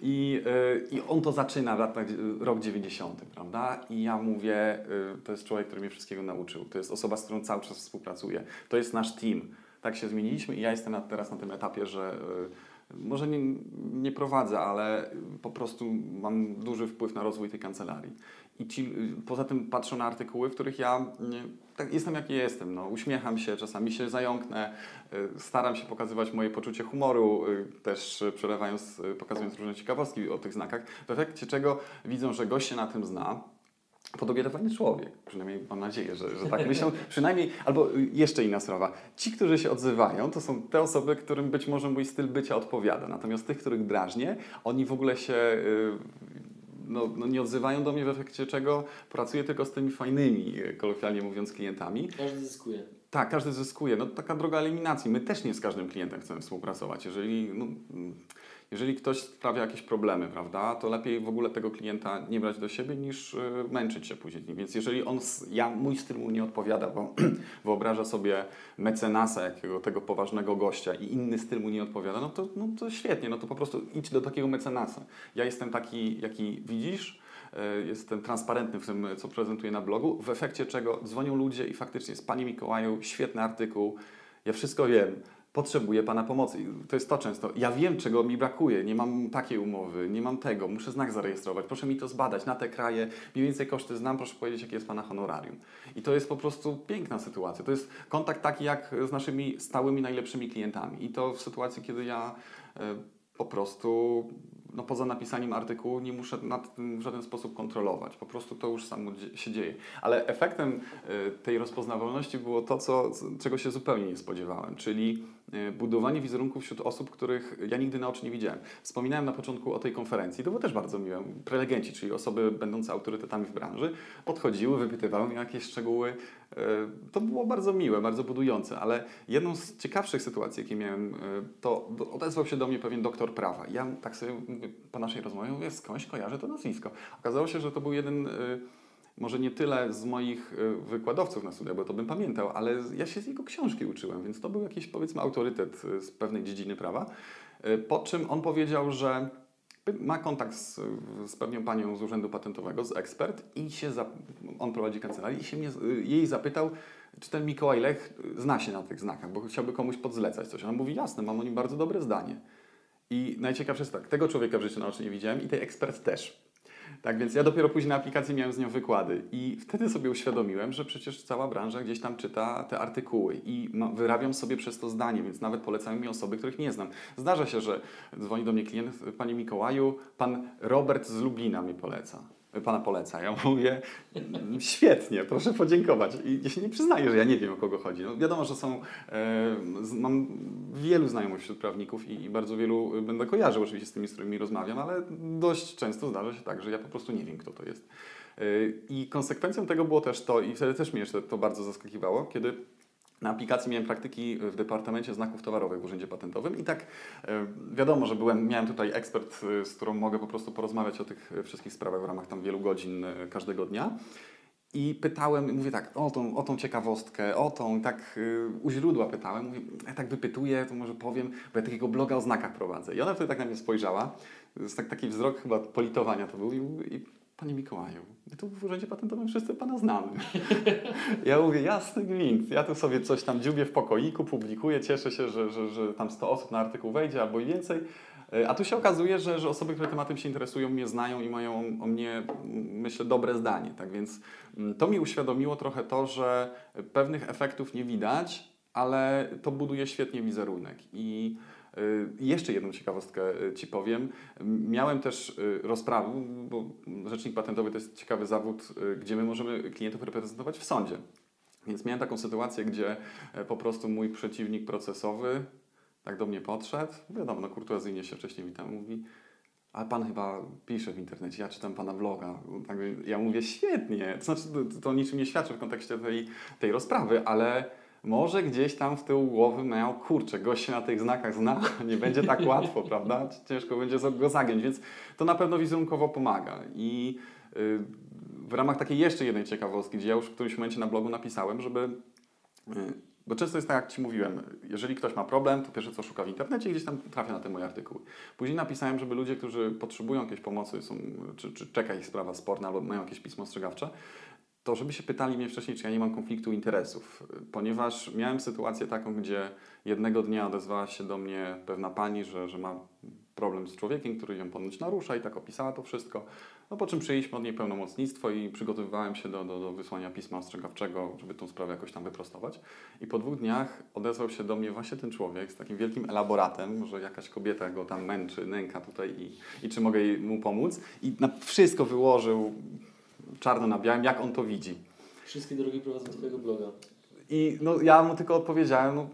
Speaker 2: I, y, I on to zaczyna w latach, y, rok 90, prawda? I ja mówię, to jest człowiek, który mnie wszystkiego nauczył. To jest osoba, z którą cały czas współpracuję. To jest nasz team. Tak się zmieniliśmy i ja jestem teraz na tym etapie, że może nie, nie prowadzę, ale po prostu mam duży wpływ na rozwój tej kancelarii. I ci, poza tym patrzę na artykuły, w których ja nie, tak jestem jaki jestem. No, uśmiecham się, czasami się zająknę, y, staram się pokazywać moje poczucie humoru, y, też przelewając, y, pokazując różne ciekawostki o tych znakach, w efekcie czego widzą, że gość się na tym zna. Po drugie, to fajny człowiek. Przynajmniej mam nadzieję, że, że tak myślą. Przynajmniej, albo jeszcze inna sprawa. Ci, którzy się odzywają, to są te osoby, którym być może mój styl bycia odpowiada. Natomiast tych, których drażnię, oni w ogóle się y, no, no nie odzywają do mnie, w efekcie czego pracuję tylko z tymi fajnymi, kolokwialnie mówiąc, klientami.
Speaker 1: Każdy zyskuje.
Speaker 2: Tak, każdy zyskuje. No taka droga eliminacji. My też nie z każdym klientem chcemy współpracować. Jeżeli, no, jeżeli ktoś sprawia jakieś problemy, prawda, to lepiej w ogóle tego klienta nie brać do siebie niż y, męczyć się później. Więc jeżeli on, ja, mój styl mu nie odpowiada, bo wyobraża sobie mecenasa, jakiego tego poważnego gościa i inny styl mu nie odpowiada, no to, no to świetnie, no to po prostu idź do takiego mecenasa. Ja jestem taki, jaki widzisz, E, Jestem transparentny w tym, co prezentuję na blogu, w efekcie czego dzwonią ludzie i faktycznie z Panie Mikołaju, świetny artykuł, ja wszystko wiem, potrzebuję Pana pomocy. To jest to często. Ja wiem, czego mi brakuje, nie mam takiej umowy, nie mam tego, muszę znak zarejestrować, proszę mi to zbadać na te kraje, mniej więcej koszty znam, proszę powiedzieć, jakie jest Pana honorarium. I to jest po prostu piękna sytuacja. To jest kontakt taki jak z naszymi stałymi, najlepszymi klientami. I to w sytuacji, kiedy ja e, po prostu no poza napisaniem artykułu nie muszę nad tym w żaden sposób kontrolować. Po prostu to już samo się dzieje. Ale efektem y, tej rozpoznawalności było to, co, czego się zupełnie nie spodziewałem, czyli budowanie wizerunku wśród osób, których ja nigdy na oczy nie widziałem. Wspominałem na początku o tej konferencji, to było też bardzo miłe. Prelegenci, czyli osoby będące autorytetami w branży, podchodziły, wypytywały mnie jakieś szczegóły. Y, To było bardzo miłe, bardzo budujące, ale jedną z ciekawszych sytuacji, jakie miałem, y, to odezwał się do mnie pewien doktor prawa. Ja tak sobie po naszej rozmowie mówię, skądś kojarzę to nazwisko. Okazało się, że to był jeden, y, może nie tyle z moich y, wykładowców na studiach, bo to bym pamiętał, ale ja się z jego książki uczyłem, więc to był jakiś powiedzmy autorytet y, z pewnej dziedziny prawa. Y, Po czym on powiedział, że ma kontakt z, z pewną panią z Urzędu Patentowego, z ekspert i się za, on prowadzi kancelarię i się mnie, jej zapytał, czy ten Mikołaj Lech zna się na tych znakach, bo chciałby komuś podzlecać coś. Ona mówi, jasne, mam o nim bardzo dobre zdanie. I najciekawsze jest tak, tego człowieka w życiu na oczy nie widziałem i tej ekspert też. Tak więc ja dopiero później na aplikacji miałem z nią wykłady i wtedy sobie uświadomiłem, że przecież cała branża gdzieś tam czyta te artykuły i wyrabiam sobie przez to zdanie, więc nawet polecają mi osoby, których nie znam. Zdarza się, że dzwoni do mnie klient, Panie Mikołaju, Pan Robert z Lublina mnie poleca. Pana poleca. Ja mówię, "Mm, świetnie, proszę podziękować. I ja się nie przyznaję, że ja nie wiem, o kogo chodzi. No, wiadomo, że są, e, mam wielu znajomych wśród prawników i, i bardzo wielu y, będę kojarzył oczywiście z tymi, z którymi rozmawiam, ale dość często zdarza się tak, że ja po prostu nie wiem, kto to jest. Y, I konsekwencją tego było też to, i wtedy też mnie jeszcze to bardzo zaskakiwało, kiedy Na aplikacji miałem praktyki w Departamencie Znaków Towarowych w Urzędzie Patentowym i tak e, wiadomo, że byłem, miałem tutaj ekspert, e, z którą mogę po prostu porozmawiać o tych e, wszystkich sprawach w ramach tam wielu godzin każdego dnia. I pytałem, mówię tak, o tą, o tą ciekawostkę, o tą, tak y, u źródła pytałem, mówię, ja tak wypytuję, to może powiem, bo ja takiego bloga o znakach prowadzę. I ona wtedy tak na mnie spojrzała, z tak, taki wzrok chyba politowania to był i, i Panie Mikołaju, my tu w Urzędzie Patentowym wszyscy Pana znamy. ja mówię, jasny gwint, ja tu sobie coś tam dziubię w pokoiku, publikuję, cieszę się, że, że, że tam 100 osób na artykuł wejdzie albo i więcej. A tu się okazuje, że, że osoby, które tematem się interesują, mnie znają i mają o mnie, myślę, dobre zdanie. Tak więc mm, to mi uświadomiło trochę to, że pewnych efektów nie widać, ale to buduje świetnie wizerunek. I jeszcze jedną ciekawostkę y, Ci powiem. Miałem też y, rozprawy, bo rzecznik patentowy to jest ciekawy zawód, gdzie my możemy klientów reprezentować w sądzie. Więc miałem taką sytuację, gdzie e, po prostu mój przeciwnik procesowy tak do mnie podszedł, wiadomo, no kurtuazyjnie się wcześniej witam, mówi, a pan chyba pisze w internecie, ja czytam pana vloga. Tak, ja mówię, świetnie, to znaczy to, to niczym nie świadczy w kontekście tej, tej rozprawy, ale może gdzieś tam w tył głowy miał, kurczę, gość się na tych znakach zna, nie będzie tak łatwo, prawda? Ciężko będzie go zagiąć, więc to na pewno wizerunkowo pomaga. I yy, w ramach takiej jeszcze jednej ciekawostki, gdzie ja już w którymś momencie na blogu napisałem, żeby yy, bo często jest tak, jak Ci mówiłem, jeżeli ktoś ma problem, to pierwsze co szuka w internecie gdzieś tam trafia na te moje artykuły. Później napisałem, żeby ludzie, którzy potrzebują jakiejś pomocy, są, czy, czy czeka ich sprawa sporna albo mają jakieś pismo ostrzegawcze, to żeby się pytali mnie wcześniej, czy ja nie mam konfliktu interesów. Ponieważ miałem sytuację taką, gdzie jednego dnia odezwała się do mnie pewna pani, że, że ma problem z człowiekiem, który ją ponoć narusza i tak opisała to wszystko. No po czym przyjęliśmy od niej pełnomocnictwo i przygotowywałem się do, do, do wysłania pisma ostrzegawczego, żeby tą sprawę jakoś tam wyprostować. I po dwóch dniach odezwał się do mnie właśnie ten człowiek z takim wielkim elaboratem, że jakaś kobieta go tam męczy, nęka tutaj i, i czy mogę mu pomóc. I na wszystko wyłożył czarno na białym, jak on to widzi.
Speaker 1: Wszystkie drogi prowadzą do Twojego bloga.
Speaker 2: I no, ja mu tylko odpowiedziałem, no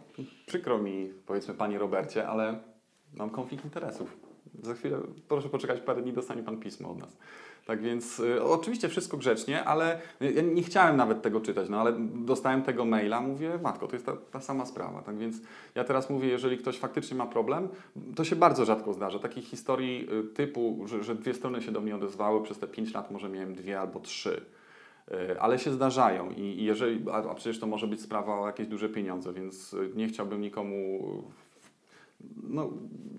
Speaker 2: przykro mi, powiedzmy, Panie Robercie, ale mam konflikt interesów. Za chwilę, proszę poczekać parę dni, dostanie Pan pismo od nas. Tak więc y, oczywiście wszystko grzecznie, ale ja nie chciałem nawet tego czytać, no ale dostałem tego maila, mówię, matko, to jest ta, ta sama sprawa. Tak więc ja teraz mówię, jeżeli ktoś faktycznie ma problem, to się bardzo rzadko zdarza. Takich historii y, typu, że, że dwie strony się do mnie odezwały, przez te pięć lat może miałem dwie albo trzy y, ale się zdarzają i, jeżeli, a, a, przecież to może być sprawa o jakieś duże pieniądze, więc y, nie chciałbym nikomu no,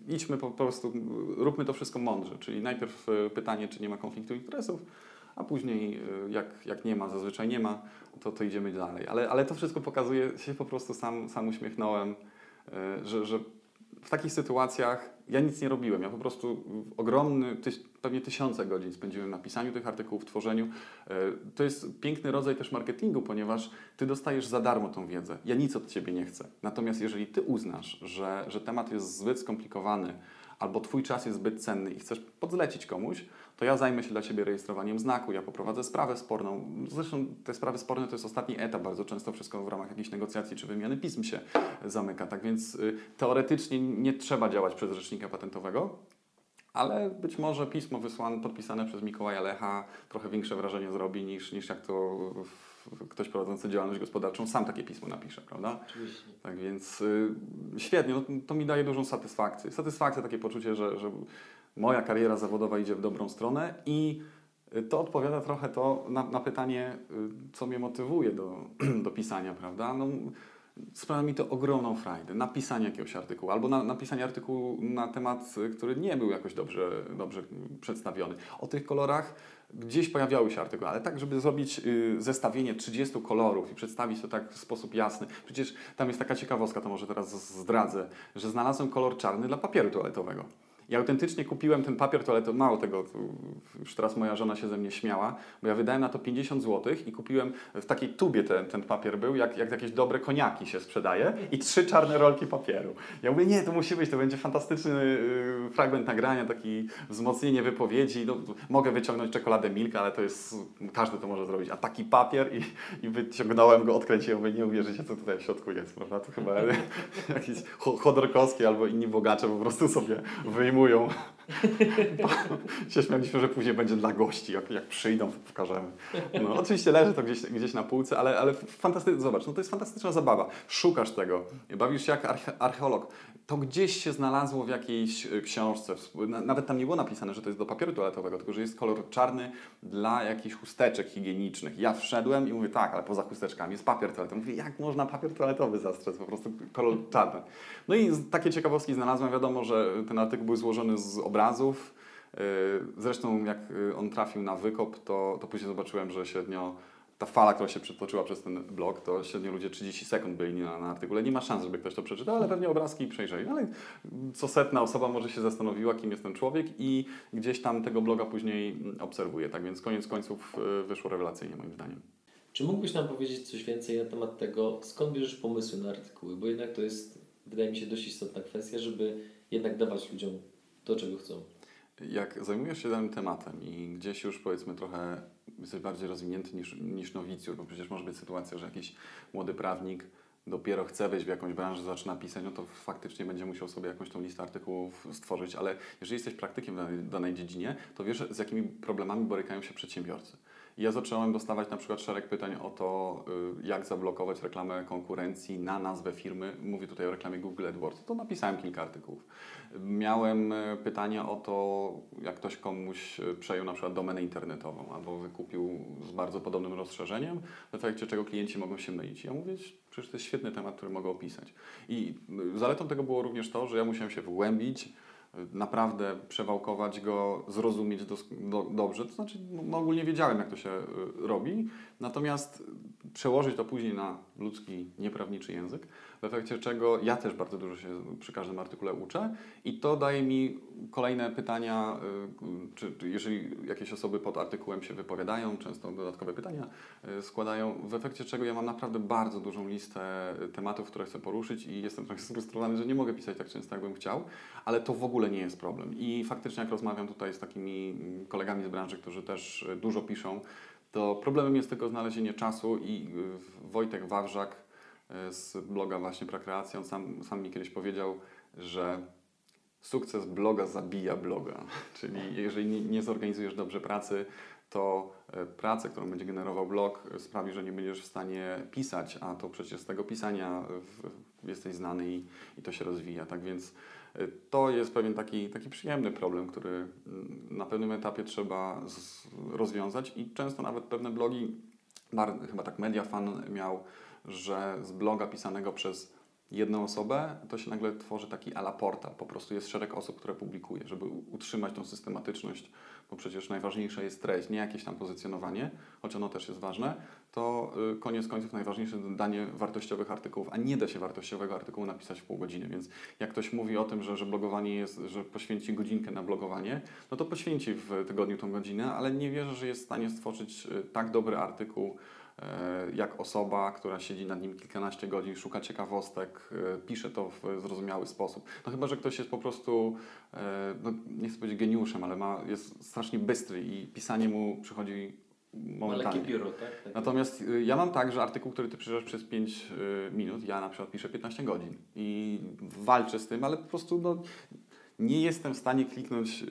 Speaker 2: idźmy po prostu, róbmy to wszystko mądrze. Czyli najpierw e, pytanie, czy nie ma konfliktu interesów, a później e, jak, jak nie ma, zazwyczaj nie ma, to, to idziemy dalej. Ale, ale to wszystko pokazuje, się po prostu sam, sam uśmiechnąłem, e, że, że w takich sytuacjach ja nic nie robiłem. Ja po prostu ogromny, pewnie tysiące godzin spędziłem na pisaniu tych artykułów, tworzeniu. E, to jest piękny rodzaj też marketingu, ponieważ ty dostajesz za darmo tą wiedzę. Ja nic od ciebie nie chcę. Natomiast jeżeli ty uznasz, że, że temat jest zbyt skomplikowany, albo Twój czas jest zbyt cenny i chcesz podzlecić komuś, to ja zajmę się dla Ciebie rejestrowaniem znaku, ja poprowadzę sprawę sporną. Zresztą te sprawy sporne to jest ostatni etap, bardzo często wszystko w ramach jakichś negocjacji czy wymiany pism się zamyka. Tak więc y, teoretycznie nie trzeba działać przez rzecznika patentowego, ale być może pismo wysłane, podpisane przez Mikołaja Lecha trochę większe wrażenie zrobi niż, niż jak to ktoś prowadzący działalność gospodarczą sam takie pismo napisze, prawda?
Speaker 1: Oczywiście.
Speaker 2: Tak więc y, świetnie, no, to mi daje dużą satysfakcję. Satysfakcję, takie poczucie, że, że moja kariera zawodowa idzie w dobrą stronę i to odpowiada trochę to na, na pytanie, y, co mnie motywuje do, do pisania, prawda? No, sprawia mi to ogromną frajdę. Napisanie jakiegoś artykułu albo na, napisanie artykułu na temat, który nie był jakoś dobrze, dobrze przedstawiony. O tych kolorach gdzieś pojawiały się artykuły, ale tak, żeby zrobić y, zestawienie 30 kolorów i przedstawić to tak w sposób jasny. Przecież tam jest taka ciekawostka, to może teraz zdradzę, że znalazłem kolor czarny dla papieru toaletowego. Ja autentycznie kupiłem ten papier toaletowy, mało tego, już teraz moja żona się ze mnie śmiała, bo ja wydałem na to 50 zł i kupiłem w takiej tubie ten, ten papier był, jak, jak jakieś dobre koniaki się sprzedaje i trzy czarne rolki papieru. Ja mówię, nie, to musi być, to będzie fantastyczny y, fragment nagrania, taki wzmocnienie wypowiedzi. No, mogę wyciągnąć czekoladę Milka, ale to jest, każdy to może zrobić, a taki papier i, i wyciągnąłem go, odkręciłem, mówię, nie uwierzycie, co tutaj w środku jest, prawda? To chyba jakiś Chodorkowski albo inni bogacze po prostu sobie wyjmują pilnują. się śmialiśmy, że później będzie dla gości, jak, jak przyjdą, pokażemy. No, oczywiście leży to gdzieś, gdzieś na półce, ale, ale fantastycznie, zobacz, no to jest fantastyczna zabawa. Szukasz tego, bawisz się jak arche, archeolog. To gdzieś się znalazło w jakiejś y, książce, nawet tam nie było napisane, że to jest do papieru toaletowego, tylko że jest kolor czarny dla jakichś chusteczek higienicznych. Ja wszedłem i mówię, tak, ale poza chusteczkami jest papier toaletowy. Mówię, jak można papier toaletowy zastrzec, po prostu kolor czarny. No i z- takie ciekawostki znalazłem. Wiadomo, że ten artykuł był złożony z obrazów. Yy, Zresztą jak yy, on trafił na wykop, to, to później zobaczyłem, że średnio ta fala, która się przetoczyła przez ten blog, to średnio ludzie 30 sekund byli na, na artykule. Nie ma szans, żeby ktoś to przeczytał, ale pewnie obrazki przejrzeli. Ale co setna osoba może się zastanowiła, kim jest ten człowiek i gdzieś tam tego bloga później obserwuje. Tak więc koniec końców yy, wyszło rewelacyjnie moim zdaniem.
Speaker 1: Czy mógłbyś nam powiedzieć coś więcej na temat tego, skąd bierzesz pomysły na artykuły? Bo jednak to jest, wydaje mi się, dość istotna kwestia, żeby jednak dawać ludziom to, czego chcą.
Speaker 2: Jak zajmujesz się danym tematem i gdzieś już powiedzmy trochę jesteś bardziej rozwinięty niż, niż nowicjusz, bo przecież może być sytuacja, że jakiś młody prawnik dopiero chce wejść w jakąś branżę, zaczyna pisać, no to faktycznie będzie musiał sobie jakąś tą listę artykułów stworzyć, ale jeżeli jesteś praktykiem w danej, danej dziedzinie, to wiesz z jakimi problemami borykają się przedsiębiorcy. Ja zacząłem dostawać na przykład szereg pytań o to, y, jak zablokować reklamę konkurencji na nazwę firmy. Mówię tutaj o reklamie Google AdWords. To napisałem kilka artykułów. Miałem e, pytania o to, jak ktoś komuś e, przejął na przykład domenę internetową albo wykupił z bardzo podobnym rozszerzeniem, w efekcie czego klienci mogą się mylić. Ja mówię, przecież to jest świetny temat, który mogę opisać. I y, zaletą tego było również to, że ja musiałem się wgłębić, y, naprawdę przewałkować go, zrozumieć dos- do, dobrze. To znaczy, no, no ogólnie wiedziałem, jak to się y, robi, natomiast przełożyć to później na ludzki, nieprawniczy język, w efekcie czego ja też bardzo dużo się przy każdym artykule uczę i to daje mi kolejne pytania, y, czy, jeżeli jakieś osoby pod artykułem się wypowiadają, często dodatkowe pytania y, składają, w efekcie czego ja mam naprawdę bardzo dużą listę tematów, które chcę poruszyć i jestem trochę sfrustrowany, że nie mogę pisać tak często, jakbym chciał, ale to w ogóle nie jest problem. I faktycznie jak rozmawiam tutaj z takimi mm, kolegami z branży, którzy też y, dużo piszą, to problemem jest tylko znalezienie czasu i y, Wojtek Wawrzak y, z bloga właśnie Prakreacja, on sam, sam mi kiedyś powiedział, że sukces bloga zabija bloga. Czyli jeżeli nie, zorganizujesz dobrze pracy, to e, pracę, którą będzie generował blog, sprawi, że nie będziesz w stanie pisać, a to przecież z tego pisania jesteś znany i, i to się rozwija. Tak więc to jest pewien taki, taki przyjemny problem, który mm, na pewnym etapie trzeba rozwiązać i często nawet pewne blogi, chyba tak Mediafan miał, że z bloga pisanego przez jedną osobę, to się nagle tworzy taki ala portal. Po prostu jest szereg osób, które publikuje, żeby utrzymać tą systematyczność, bo przecież najważniejsza jest treść, nie jakieś tam pozycjonowanie, choć ono też jest ważne, to y, koniec końców najważniejsze danie wartościowych artykułów, a nie da się wartościowego artykułu napisać w pół godziny, więc jak ktoś mówi o tym, że, że blogowanie jest, że poświęci godzinkę na blogowanie, no to poświęci w tygodniu tą godzinę, ale nie wierzę, że jest w stanie stworzyć y, tak dobry artykuł, jak osoba, która siedzi nad nim kilkanaście godzin, szuka ciekawostek, e, pisze to w zrozumiały sposób. No chyba, że ktoś jest po prostu, e, no nie chcę powiedzieć geniuszem, ale ma, jest strasznie bystry i pisanie mu przychodzi
Speaker 1: lekkie
Speaker 2: momentalnie.
Speaker 1: biuro, tak? Takie-
Speaker 2: Natomiast ja mam tak, że artykuł, który ty piszesz przez 5 y, minut, ja na przykład piszę 15 godzin i walczę z tym, ale po prostu no, nie jestem w stanie kliknąć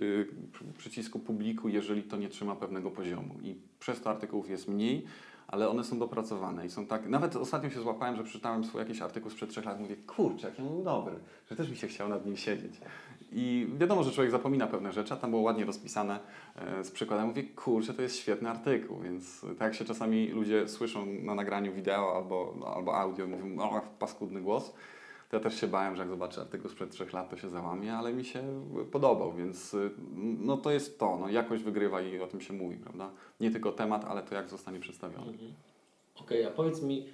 Speaker 2: przy- przycisku publiku, jeżeli to nie trzyma pewnego poziomu. I przez to artykułów jest mniej, ale one są dopracowane i są tak. Nawet ostatnio się złapałem, że przeczytałem swój jakiś artykuł sprzed trzech lat, mówię, kurczę, jak on był dobry, że też mi się chciał nad nim siedzieć. I wiadomo, że człowiek zapomina pewne rzeczy, a tam było ładnie rozpisane e, z przykładem. Mówię, kurczę, to jest świetny artykuł, więc tak jak się czasami ludzie słyszą na nagraniu wideo albo, albo audio, mówią, o, paskudny głos, to ja też się bałem, że jak zobaczę artykuł sprzed trzech lat, to się załamie, ale mi się podobał, więc y, no to jest to, no, jakość wygrywa i o tym się mówi, prawda? Nie tylko temat, ale to jak zostanie przedstawiony.
Speaker 1: Mhm. Okej, a powiedz mi,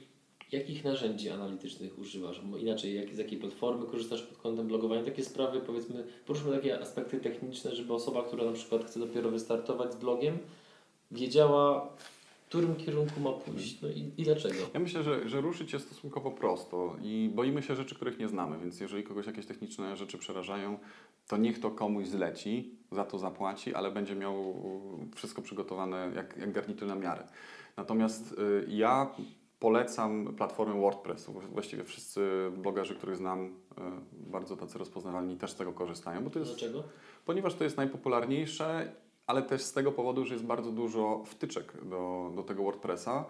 Speaker 1: jakich narzędzi analitycznych używasz? Bo inaczej, jak, z jakiej platformy korzystasz pod kątem blogowania? Takie sprawy, powiedzmy, poruszmy takie aspekty techniczne, żeby osoba, która na przykład chce dopiero wystartować z blogiem, wiedziała, którym kierunku ma pójść, no i, i dlaczego.
Speaker 2: Ja myślę, że, że ruszyć jest stosunkowo prosto i boimy się rzeczy, których nie znamy, więc jeżeli kogoś jakieś techniczne rzeczy przerażają, to niech to komuś zleci, za to zapłaci, ale będzie miał wszystko przygotowane jak, jak garnitur na miarę. Natomiast y, ja polecam platformę WordPress. Właściwie wszyscy blogerzy, których znam, y, bardzo tacy rozpoznawalni, też z tego korzystają, bo to jest,
Speaker 1: Dlaczego?
Speaker 2: ponieważ to jest najpopularniejsze, ale też z tego powodu, że jest bardzo dużo wtyczek do, do tego WordPressa.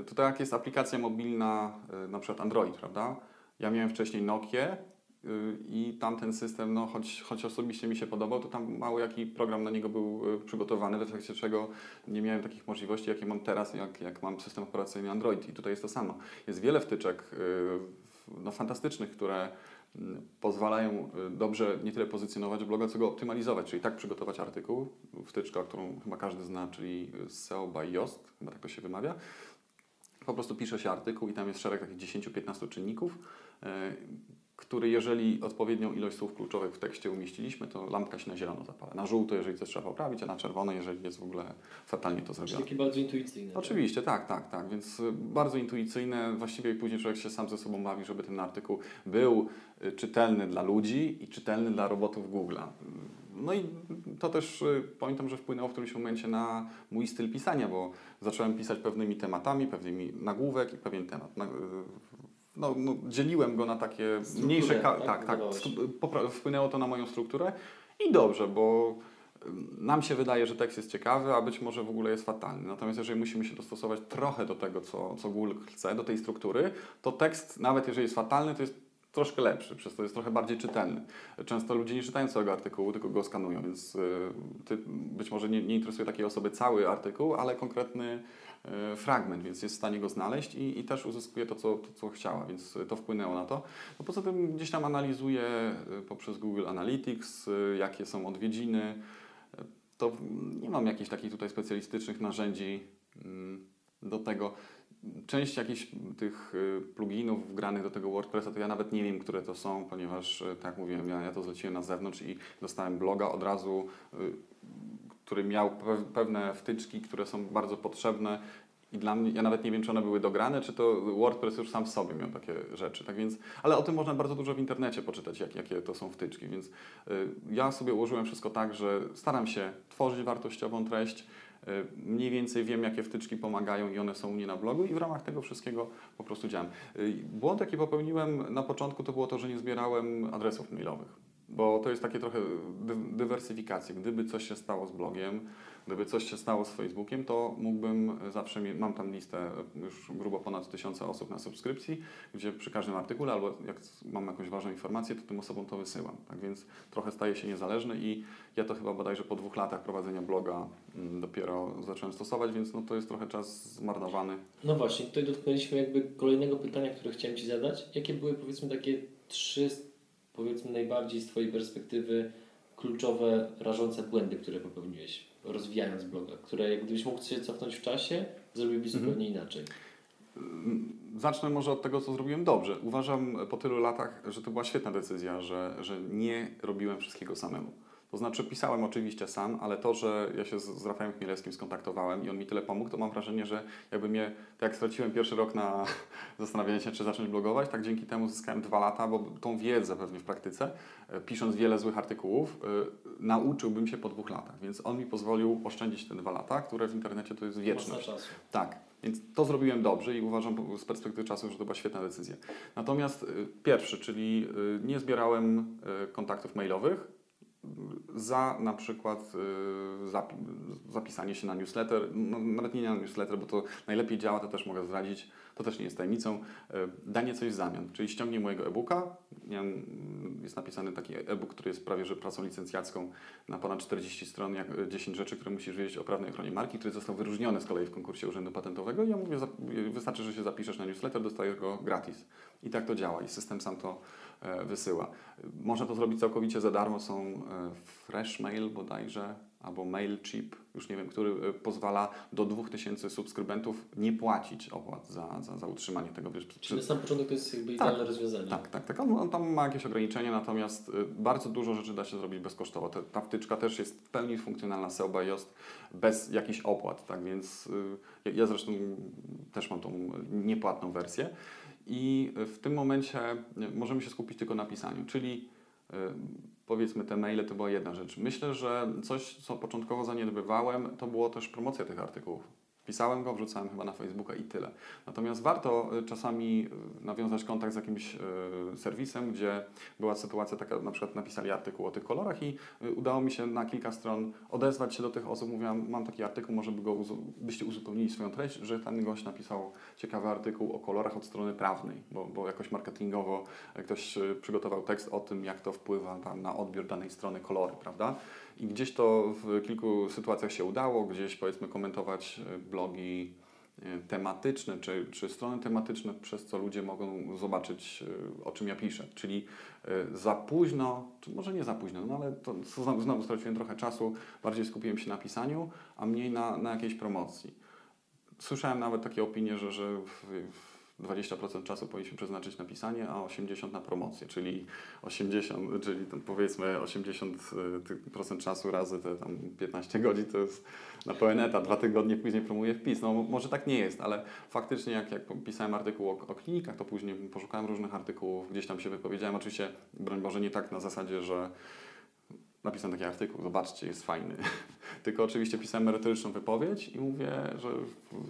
Speaker 2: Y, To tak jak jest aplikacja mobilna, y, na przykład Android, prawda? Ja miałem wcześniej Nokię y, i tamten system, no choć, choć osobiście mi się podobał, to tam mało jaki program na niego był przygotowany, w efekcie czego nie miałem takich możliwości, jakie mam teraz, jak, jak mam system operacyjny Android. I tutaj jest to samo. Jest wiele wtyczek no, fantastycznych, które pozwalają y, dobrze nie tyle pozycjonować bloga, co go optymalizować, czyli tak przygotować artykuł, wtyczka, którą chyba każdy zna, czyli SEO by Yoast, chyba tak to się wymawia. Po prostu pisze się artykuł i tam jest szereg takich 10-15 czynników, e, który jeżeli odpowiednią ilość słów kluczowych w tekście umieściliśmy, to lampka się na zielono zapala. Na żółto, jeżeli coś trzeba poprawić, a na czerwono, jeżeli jest w ogóle fatalnie to
Speaker 1: Czyli
Speaker 2: zrobione.
Speaker 1: takie bardzo intuicyjne.
Speaker 2: Oczywiście, tak, tak, tak. Więc y, bardzo intuicyjne. Właściwie później człowiek się sam ze sobą bawi, żeby ten artykuł był y, czytelny dla ludzi i czytelny dla robotów Google'a. No i to też y, pamiętam, że wpłynęło w którymś momencie na mój styl pisania, bo zacząłem pisać pewnymi tematami, pewnymi nagłówek i pewien temat. No, no, dzieliłem go na takie
Speaker 1: Strukturę,
Speaker 2: mniejsze.
Speaker 1: tak?
Speaker 2: tak, tak. Wpłynęło to na moją strukturę i dobrze, bo nam się wydaje, że tekst jest ciekawy, a być może w ogóle jest fatalny. Natomiast jeżeli musimy się dostosować trochę do tego, co, co Google chce, do tej struktury, to tekst, nawet jeżeli jest fatalny, to jest troszkę lepszy, przez to jest trochę bardziej czytelny. Często ludzie nie czytają całego artykułu, tylko go skanują, więc y, ty, być może nie, nie interesuje takiej osoby cały artykuł, ale konkretny fragment, więc jest w stanie go znaleźć i, i też uzyskuje to co, to, co chciała, więc to wpłynęło na to. No poza tym gdzieś tam analizuję y, poprzez Google Analytics, y, jakie są odwiedziny, to nie mam jakichś takich tutaj specjalistycznych narzędzi mm, do tego. Część jakichś tych pluginów wgranych do tego WordPressa, to ja nawet nie wiem, które to są, ponieważ, tak mówiłem, ja, ja to zleciłem na zewnątrz i dostałem bloga od razu, który miał pe- pewne wtyczki, które są bardzo potrzebne i dla mnie, ja nawet nie wiem, czy one były dograne, czy to WordPress już sam w sobie miał takie rzeczy, tak więc, ale o tym można bardzo dużo w internecie poczytać, jak, jakie to są wtyczki, więc y, ja sobie ułożyłem wszystko tak, że staram się tworzyć wartościową treść, y, mniej więcej wiem, jakie wtyczki pomagają i one są u mnie na blogu i w ramach tego wszystkiego po prostu działam. Y, Błąd, jaki popełniłem na początku, to było to, że nie zbierałem adresów mailowych. Bo to jest takie trochę dy- dywersyfikacja. Gdyby coś się stało z blogiem, gdyby coś się stało z Facebookiem, to mógłbym zawsze, mam tam listę już grubo ponad tysiąca osób na subskrypcji, gdzie przy każdym artykule albo jak mam jakąś ważną informację, to tym osobom to wysyłam. Tak więc trochę staje się niezależny i ja to chyba bodajże po dwóch latach prowadzenia bloga mm, dopiero zacząłem stosować, więc no to jest trochę czas zmarnowany.
Speaker 1: No właśnie, tutaj dotknęliśmy jakby kolejnego pytania, które chciałem Ci zadać. Jakie były powiedzmy takie trzy, powiedzmy najbardziej z Twojej perspektywy kluczowe, rażące błędy, które popełniłeś rozwijając bloga, które jak gdybyś mógł się cofnąć w czasie, zrobiłbyś
Speaker 2: Mhm.
Speaker 1: zupełnie inaczej.
Speaker 2: Zacznę może od tego, co zrobiłem dobrze. Uważam po tylu latach, że to była świetna decyzja, że, że nie robiłem wszystkiego samemu. To znaczy pisałem oczywiście sam, ale to, że ja się z, z Rafałem Chmielewskim skontaktowałem i on mi tyle pomógł, to mam wrażenie, że jakby mnie, tak jak straciłem pierwszy rok na zastanawianie się, czy zacząć blogować, tak dzięki temu zyskałem dwa lata, bo tą wiedzę pewnie w praktyce, e, pisząc wiele złych artykułów, e, nauczyłbym się po dwóch latach. Więc on mi pozwolił oszczędzić te dwa lata, które w internecie to jest wieczność.
Speaker 1: Czasu.
Speaker 2: Tak, więc to zrobiłem dobrze i uważam z perspektywy czasu, że to była świetna decyzja. Natomiast y, pierwszy, czyli nie zbierałem kontaktów mailowych za na przykład y, zapi zapisanie się na newsletter, no, nawet nie na newsletter, bo to najlepiej działa, to też mogę zdradzić, to też nie jest tajemnicą, y, danie coś w zamian, czyli ściągnij mojego e-booka, miałem, jest napisany taki e-book, który jest prawie że pracą licencjacką na ponad 40 stron, jak y, 10 rzeczy, które musisz wiedzieć o prawnej ochronie marki, który został wyróżniony z kolei w konkursie Urzędu Patentowego i ja mówię, zap- wystarczy, że się zapiszesz na newsletter, dostajesz go gratis. I tak to działa i system sam to e, wysyła. Można to zrobić całkowicie za darmo, są e, Freshmail bodajże, albo Mailchimp, już nie wiem, który e, pozwala do 2000 subskrybentów nie płacić opłat za, za, za utrzymanie tego. Wiesz,
Speaker 1: Czyli na sam początek to jest jakby
Speaker 2: Tak.
Speaker 1: idealne rozwiązanie.
Speaker 2: tak, tak, tak. On, on tam ma jakieś ograniczenia, natomiast y, bardzo dużo rzeczy da się zrobić bezkosztowo. Ta, ta wtyczka też jest w pełni funkcjonalna SEO by Yoast bez jakichś opłat, tak więc y, ja, ja zresztą też mam tą niepłatną wersję i w tym momencie y, możemy się skupić tylko na pisaniu, czyli powiedzmy te maile to była jedna rzecz. Myślę, że coś, co początkowo zaniedbywałem, to było też promocja tych artykułów. Pisałem go, wrzucałem chyba na Facebooka i tyle. Natomiast warto y, czasami y, nawiązać kontakt z jakimś y, serwisem, gdzie była sytuacja taka, na przykład napisali artykuł o tych kolorach i udało mi się na kilka stron odezwać się do tych osób. Mówiłam, mam taki artykuł, może by go byście uzupełnili swoją treść, że ten gość napisał ciekawy artykuł o kolorach od strony prawnej, bo, bo jakoś marketingowo ktoś przygotował tekst o tym, jak to wpływa na odbiór danej strony kolory, prawda? I gdzieś to w kilku sytuacjach się udało, gdzieś powiedzmy komentować e, blogi e, tematyczne, czy, czy strony tematyczne, przez co ludzie mogą zobaczyć, e, o czym ja piszę. Czyli za późno, czy może nie za późno, no ale to znowu, znowu straciłem trochę czasu, bardziej skupiłem się na pisaniu, a mniej na, na jakiejś promocji. Słyszałem nawet takie opinie, że, że w, w 20% czasu powinniśmy przeznaczyć na pisanie, a 80% na promocję, czyli 80, czyli powiedzmy 80% czasu razy te tam 15 godzin to jest na pełen etat, dwa tygodnie później promuję wpis. No może tak nie jest, ale faktycznie jak, jak pisałem artykuł o, o klinikach, to później poszukałem różnych artykułów, gdzieś tam się wypowiedziałem. Oczywiście, broń Boże, nie tak na zasadzie, że napisałem taki artykuł, zobaczcie, jest fajny. Tylko oczywiście pisałem merytoryczną wypowiedź i mówię, że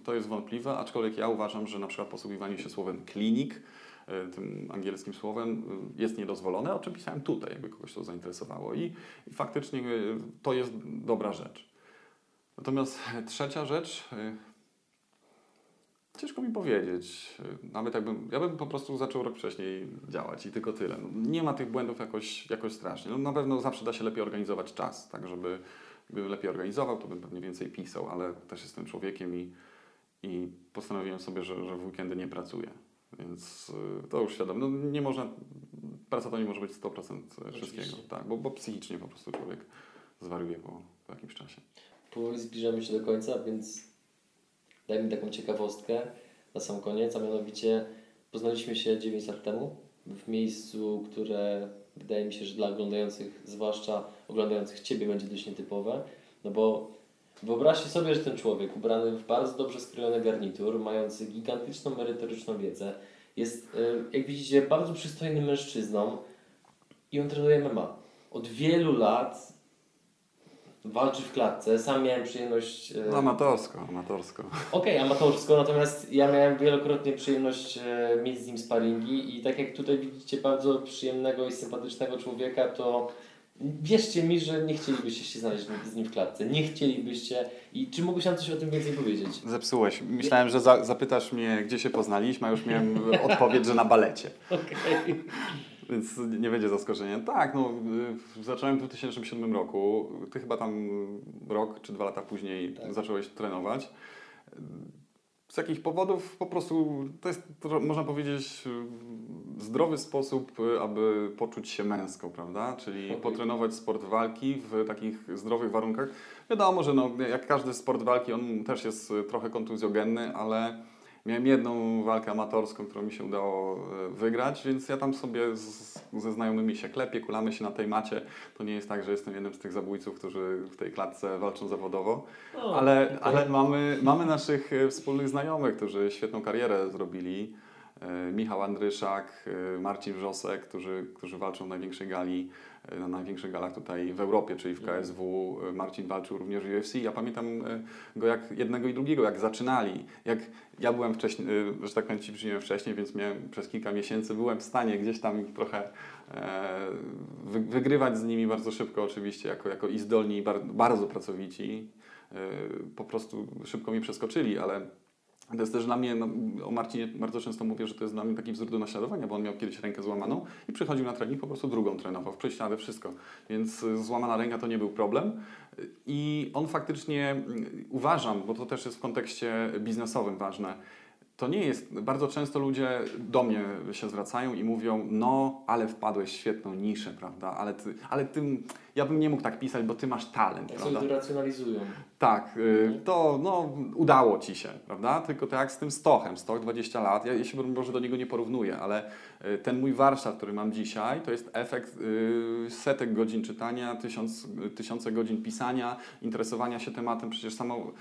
Speaker 2: to jest wątpliwe, aczkolwiek ja uważam, że na przykład posługiwanie się słowem klinik, e, tym angielskim słowem, e, jest niedozwolone, o czym pisałem tutaj, jakby kogoś to zainteresowało. I, i faktycznie e, to jest dobra rzecz. Natomiast trzecia rzecz, ciężko mi powiedzieć. Nawet jakbym, ja bym po prostu zaczął rok wcześniej działać i tylko tyle. No, nie ma tych błędów jakoś, jakoś strasznie. No, na pewno zawsze da się lepiej organizować czas, tak żeby gdybym lepiej organizował, to bym pewnie więcej pisał, ale też jestem człowiekiem i, i postanowiłem sobie, że, że w weekendy nie pracuję. Więc y, to już świadom. No, nie można, praca to nie może być 100% wszystkiego,
Speaker 1: Oczywiście.
Speaker 2: tak, bo, bo psychicznie po prostu człowiek zwariuje po, po jakimś czasie.
Speaker 1: Powoli zbliżamy się do końca, więc daj mi taką ciekawostkę na sam koniec, a mianowicie poznaliśmy się 9 lat temu w miejscu, które wydaje mi się, że dla oglądających, zwłaszcza oglądających Ciebie, będzie dość nietypowe, no bo wyobraźcie sobie, że ten człowiek ubrany w bardzo dobrze skrojony garnitur, mający gigantyczną merytoryczną wiedzę, jest, y, jak widzicie, bardzo przystojnym mężczyzną i on trenuje MMA. Od wielu lat walczy w klatce. Sam miałem przyjemność. e,
Speaker 2: No, amatorsko, amatorsko.
Speaker 1: Okej, amatorsko, natomiast ja miałem wielokrotnie przyjemność e, mieć z nim sparingi i tak jak tutaj widzicie bardzo przyjemnego i sympatycznego człowieka, to wierzcie mi, że nie chcielibyście się znaleźć z nim w klatce. Nie chcielibyście. I czy mógłbyś nam coś o tym więcej powiedzieć?
Speaker 2: Zepsułeś. Myślałem, że za, zapytasz mnie, gdzie się poznaliśmy, a już miałem odpowiedź, że na balecie.
Speaker 1: Okej.
Speaker 2: Więc nie będzie zaskoczeniem. Tak, no, y, zacząłem w 2007 roku. Ty chyba tam rok czy dwa lata później
Speaker 1: Tak.
Speaker 2: zacząłeś trenować. Z jakichś powodów po prostu to jest, można powiedzieć, y, zdrowy sposób, y, aby poczuć się męsko, prawda? Czyli
Speaker 1: Okej.
Speaker 2: potrenować sport walki w takich zdrowych warunkach. Wiadomo, że no, jak każdy sport walki, on też jest trochę kontuzjogenny, ale miałem jedną walkę amatorską, którą mi się udało y, wygrać, więc ja tam sobie z, ze znajomymi się klepię, kulamy się na tej macie. To nie jest tak, że jestem jednym z tych zabójców, którzy w tej klatce walczą zawodowo.
Speaker 1: O,
Speaker 2: Ale, ale mamy, mamy naszych e, wspólnych znajomych, którzy świetną karierę zrobili. E, Michał Andryszak, e, Marcin Wrzosek, którzy, którzy walczą w największej gali, e, na największych galach tutaj w Europie, czyli w KSW. E, Marcin walczył również w UFC. Ja pamiętam go jak jednego i drugiego, jak zaczynali. Jak ja byłem wcześniej, że tak powiem, ci wcześniej, więc miałem przez kilka miesięcy, byłem w stanie gdzieś tam trochę wy, wygrywać z nimi bardzo szybko oczywiście, jako, jako i zdolni, i bar, bardzo pracowici. Po prostu szybko mi przeskoczyli, ale to jest też dla mnie, no, o Marcinie bardzo często mówię, że to jest dla mnie taki wzór do naśladowania, bo on miał kiedyś rękę złamaną i przychodził na trening, po prostu drugą trenował, w prześladę wszystko. Więc y, złamana ręka to nie był problem. I on faktycznie, y, uważam, bo to też jest w kontekście biznesowym ważne, to nie jest, bardzo często ludzie do mnie się zwracają i mówią, no, ale wpadłeś w świetną niszę, prawda, ale ty, ale ty, ja bym nie mógł tak pisać, bo ty masz talent,
Speaker 1: Tak
Speaker 2: prawda.
Speaker 1: to racjonalizują.
Speaker 2: Tak, y, to no, udało ci się, prawda? Tylko tak jak z tym Stochem, Stoch 20 lat, ja, ja się może do niego nie porównuję, ale y, ten mój warsztat, który mam dzisiaj, to jest efekt y, setek godzin czytania, tysiąc, tysiące godzin pisania, interesowania się tematem. Przecież samo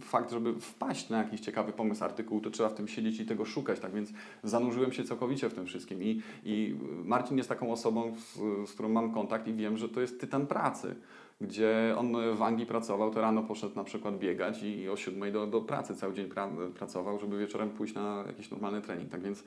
Speaker 2: fakt, żeby wpaść na jakiś ciekawy pomysł artykułu, to trzeba w tym siedzieć i tego szukać, tak więc zanurzyłem się całkowicie w tym wszystkim i, i Marcin jest taką osobą, z, z którą mam kontakt i wiem, że to jest tytan pracy. Gdzie on w Anglii pracował, to rano poszedł na przykład biegać i, o siódmej do, do pracy cały dzień pra, pracował, żeby wieczorem pójść na jakiś normalny trening. Tak więc y,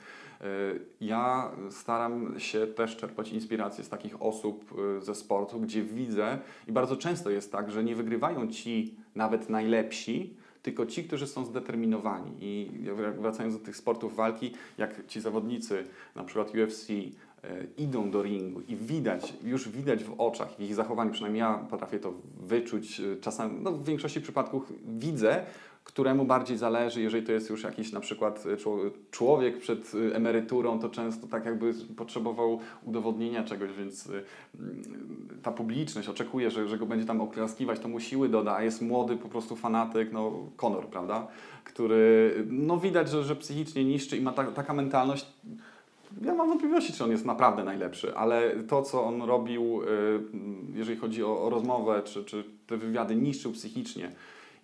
Speaker 2: ja staram się też czerpać inspirację z takich osób y, ze sportu, gdzie widzę i bardzo często jest tak, że nie wygrywają ci nawet najlepsi, tylko ci, którzy są zdeterminowani. I wracając do tych sportów walki, jak ci zawodnicy, na przykład UFC, e, idą do ringu i widać, już widać w oczach, w ich zachowaniu, przynajmniej ja potrafię to wyczuć, e, czasami, no w większości przypadków widzę, któremu bardziej zależy, jeżeli to jest już jakiś na przykład e, człowiek przed e, emeryturą, to często tak jakby potrzebował udowodnienia czegoś, więc e, ta publiczność oczekuje, że, że go będzie tam oklaskiwać, to mu siły doda, a jest młody po prostu fanatyk, no Conor, prawda, który no widać, że, że psychicznie niszczy i ma ta, taka mentalność, ja mam wątpliwości, czy on jest naprawdę najlepszy, ale to, co on robił, jeżeli chodzi o, o rozmowę, czy, czy te wywiady, niszczył psychicznie.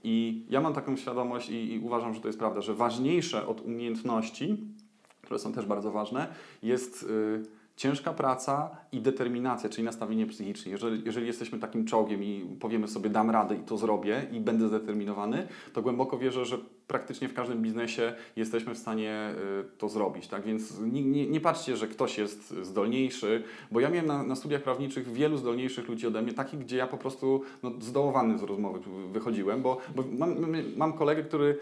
Speaker 2: I ja mam taką świadomość i, i uważam, że to jest prawda, że ważniejsze od umiejętności, które są też bardzo ważne, jest y, ciężka praca i determinacja, czyli nastawienie psychiczne. Jeżeli, jeżeli jesteśmy takim czołgiem i powiemy sobie dam radę i to zrobię i będę zdeterminowany, to głęboko wierzę, że praktycznie w każdym biznesie jesteśmy w stanie y, to zrobić. Tak więc nie, nie, nie patrzcie, że ktoś jest zdolniejszy, bo ja miałem na, na, studiach prawniczych wielu zdolniejszych ludzi ode mnie, takich, gdzie ja po prostu no, zdołowany z rozmowy wychodziłem, bo, bo mam, mam kolegę, który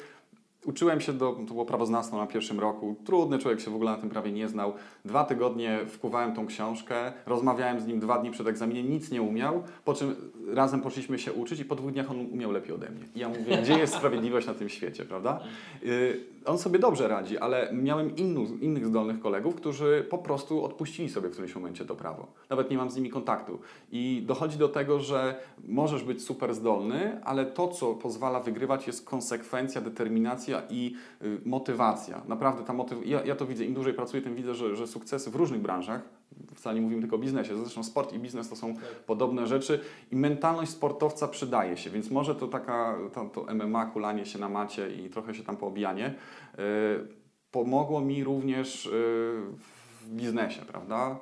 Speaker 2: Uczyłem się, do, to było prawoznawstwo na pierwszym roku. Trudny człowiek się w ogóle na tym prawie nie znał. Dwa tygodnie wkuwałem tą książkę, rozmawiałem z nim dwa dni przed egzaminem, nic nie umiał, po czym razem poszliśmy się uczyć i po dwóch dniach on umiał lepiej ode mnie. I ja mówię, gdzie jest sprawiedliwość na tym świecie, prawda? Yy, on sobie dobrze radzi, ale miałem innu, innych zdolnych kolegów, którzy po prostu odpuścili sobie w którymś momencie to prawo. Nawet nie mam z nimi kontaktu. I dochodzi do tego, że możesz być super zdolny, ale to, co pozwala wygrywać, jest konsekwencja, determinacja i y, motywacja. Naprawdę ta motyw... ja, ja to widzę, im dłużej pracuję, tym widzę, że, że sukcesy w różnych branżach, wcale nie mówimy tylko o biznesie, zresztą sport i biznes to są tak. podobne rzeczy i mentalność sportowca przydaje się, więc może to taka, to, to MMA, kulanie się na macie i trochę się tam poobijanie yy, pomogło mi również yy, w biznesie, prawda?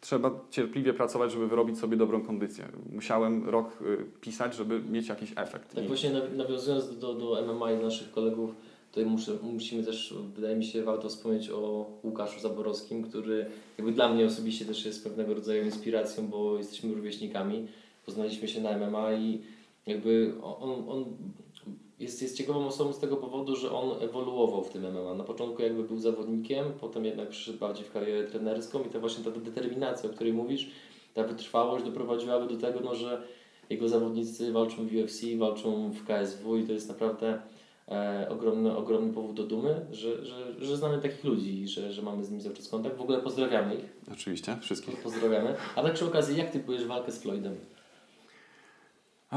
Speaker 2: Trzeba cierpliwie pracować, żeby wyrobić sobie dobrą kondycję. Musiałem rok y, pisać, żeby mieć jakiś efekt.
Speaker 1: Tak I... właśnie nawiązując do, do MMA i naszych kolegów, Tutaj muszę, musimy też, wydaje mi się, warto wspomnieć o Łukaszu Zaborowskim, który jakby dla mnie osobiście też jest pewnego rodzaju inspiracją, bo jesteśmy rówieśnikami, poznaliśmy się na MMA i jakby on, on jest, jest ciekawą osobą z tego powodu, że on ewoluował w tym MMA. Na początku jakby był zawodnikiem, potem jednak przyszedł bardziej w karierę trenerską i ta właśnie ta determinacja, o której mówisz, ta wytrwałość doprowadziłaby do tego, no, że jego zawodnicy walczą w UFC, walczą w KSW i to jest naprawdę e, ogromny, ogromny powód do dumy, że, że, że znamy takich ludzi i że, że mamy z nimi cały czas kontakt. W ogóle pozdrawiamy ich.
Speaker 2: Oczywiście, wszystkich.
Speaker 1: Pozdrawiamy. A tak przy okazji, jak Ty pójdziesz walkę z Floydem?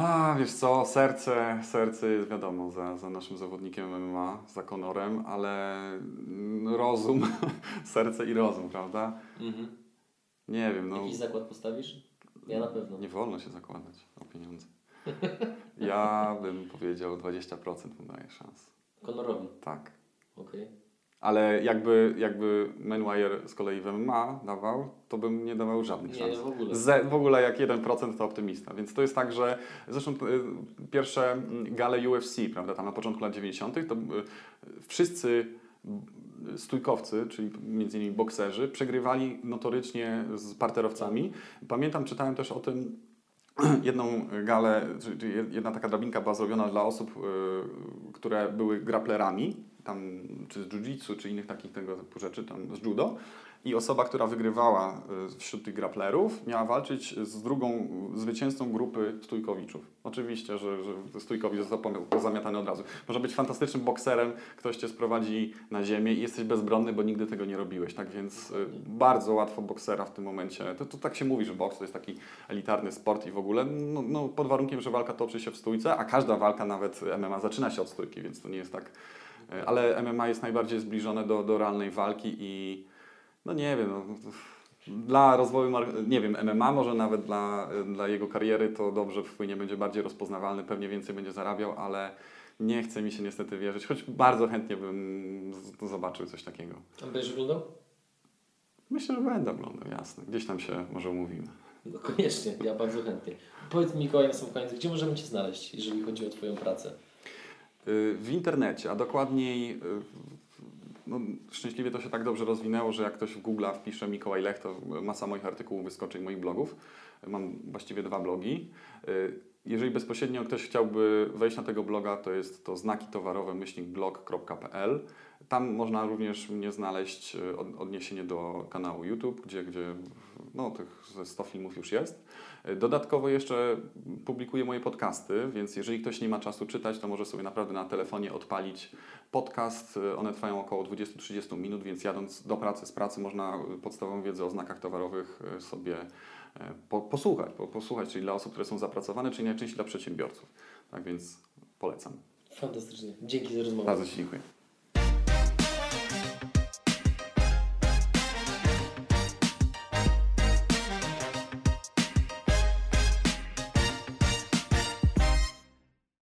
Speaker 2: A, wiesz co, serce, serce jest wiadomo za, za naszym zawodnikiem MMA, za Konorem, ale rozum, serce i rozum, prawda? Mhm. Nie wiem, no...
Speaker 1: Jakiś zakład postawisz? Ja na pewno.
Speaker 2: Nie wolno się zakładać o pieniądze. Ja bym powiedział 20% mu daje szans.
Speaker 1: Conorowi?
Speaker 2: Tak.
Speaker 1: Okej. Okay.
Speaker 2: Ale jakby, jakby Manwire z kolei w MMA dawał, to bym nie dawał żadnych
Speaker 1: nie,
Speaker 2: szans.
Speaker 1: w ogóle.
Speaker 2: Ze, w ogóle jak 1% to optymista. Więc to jest tak, że zresztą y, pierwsze mm, gale UFC, prawda, tam na początku lat 90., to y, wszyscy stójkowcy, czyli między innymi bokserzy, przegrywali notorycznie z parterowcami. Pamiętam, czytałem też o tym jedną galę, czyli jedna taka drabinka była zrobiona dla osób, y, które były graplerami, tam, czy z jiu-jitsu, czy innych takich tego typu rzeczy, tam z judo. I osoba, która wygrywała y, wśród tych graplerów, miała walczyć z drugą zwycięzcą grupy stójkowiczów. Oczywiście, że, że stójkowicz został pozamiatany od razu. Może być fantastycznym bokserem, ktoś cię sprowadzi na ziemię i jesteś bezbronny, bo nigdy tego nie robiłeś. Tak więc y, bardzo łatwo boksera w tym momencie. To, to tak się mówi, że boks to jest taki elitarny sport i w ogóle, no, no pod warunkiem, że walka toczy się w stójce, a każda walka, nawet MMA, zaczyna się od stójki, więc to nie jest tak ale MMA jest najbardziej zbliżone do, do realnej walki i no nie wiem, no, dla rozwoju, nie wiem, MMA może nawet dla, dla jego kariery to dobrze wpłynie, będzie bardziej rozpoznawalny, pewnie więcej będzie zarabiał, ale nie chce mi się niestety wierzyć, choć bardzo chętnie bym zobaczył coś takiego.
Speaker 1: A będziesz oglądał?
Speaker 2: Myślę, że będę oglądał, jasne. Gdzieś tam się może umówimy.
Speaker 1: No koniecznie, ja bardzo chętnie. Powiedz mi Mikołaj na sam koniec, gdzie możemy Cię znaleźć, jeżeli chodzi o Twoją pracę?
Speaker 2: Y, W internecie, a dokładniej y, no, szczęśliwie to się tak dobrze rozwinęło, że jak ktoś w Google wpisze Mikołaj Lech, to masa moich artykułów wyskoczy i moich blogów. Mam właściwie dwa blogi. Y, Jeżeli bezpośrednio ktoś chciałby wejść na tego bloga, to jest to znaki towarowe myślnikblog.pl. Tam można również mnie znaleźć od- odniesienie do kanału YouTube, gdzie, gdzie no, tych ze 100 filmów już jest. Dodatkowo jeszcze publikuję moje podcasty, więc jeżeli ktoś nie ma czasu czytać, to może sobie naprawdę na telefonie odpalić podcast. One trwają około 20-30 minut, więc jadąc do pracy, z pracy można podstawową wiedzę o znakach towarowych y, sobie y, po, posłuchać, po, posłuchać, czyli dla osób, które są zapracowane, czyli najczęściej dla przedsiębiorców. Tak więc polecam.
Speaker 1: Fantastycznie. Dzięki za rozmowę.
Speaker 2: Bardzo Ci dziękuję.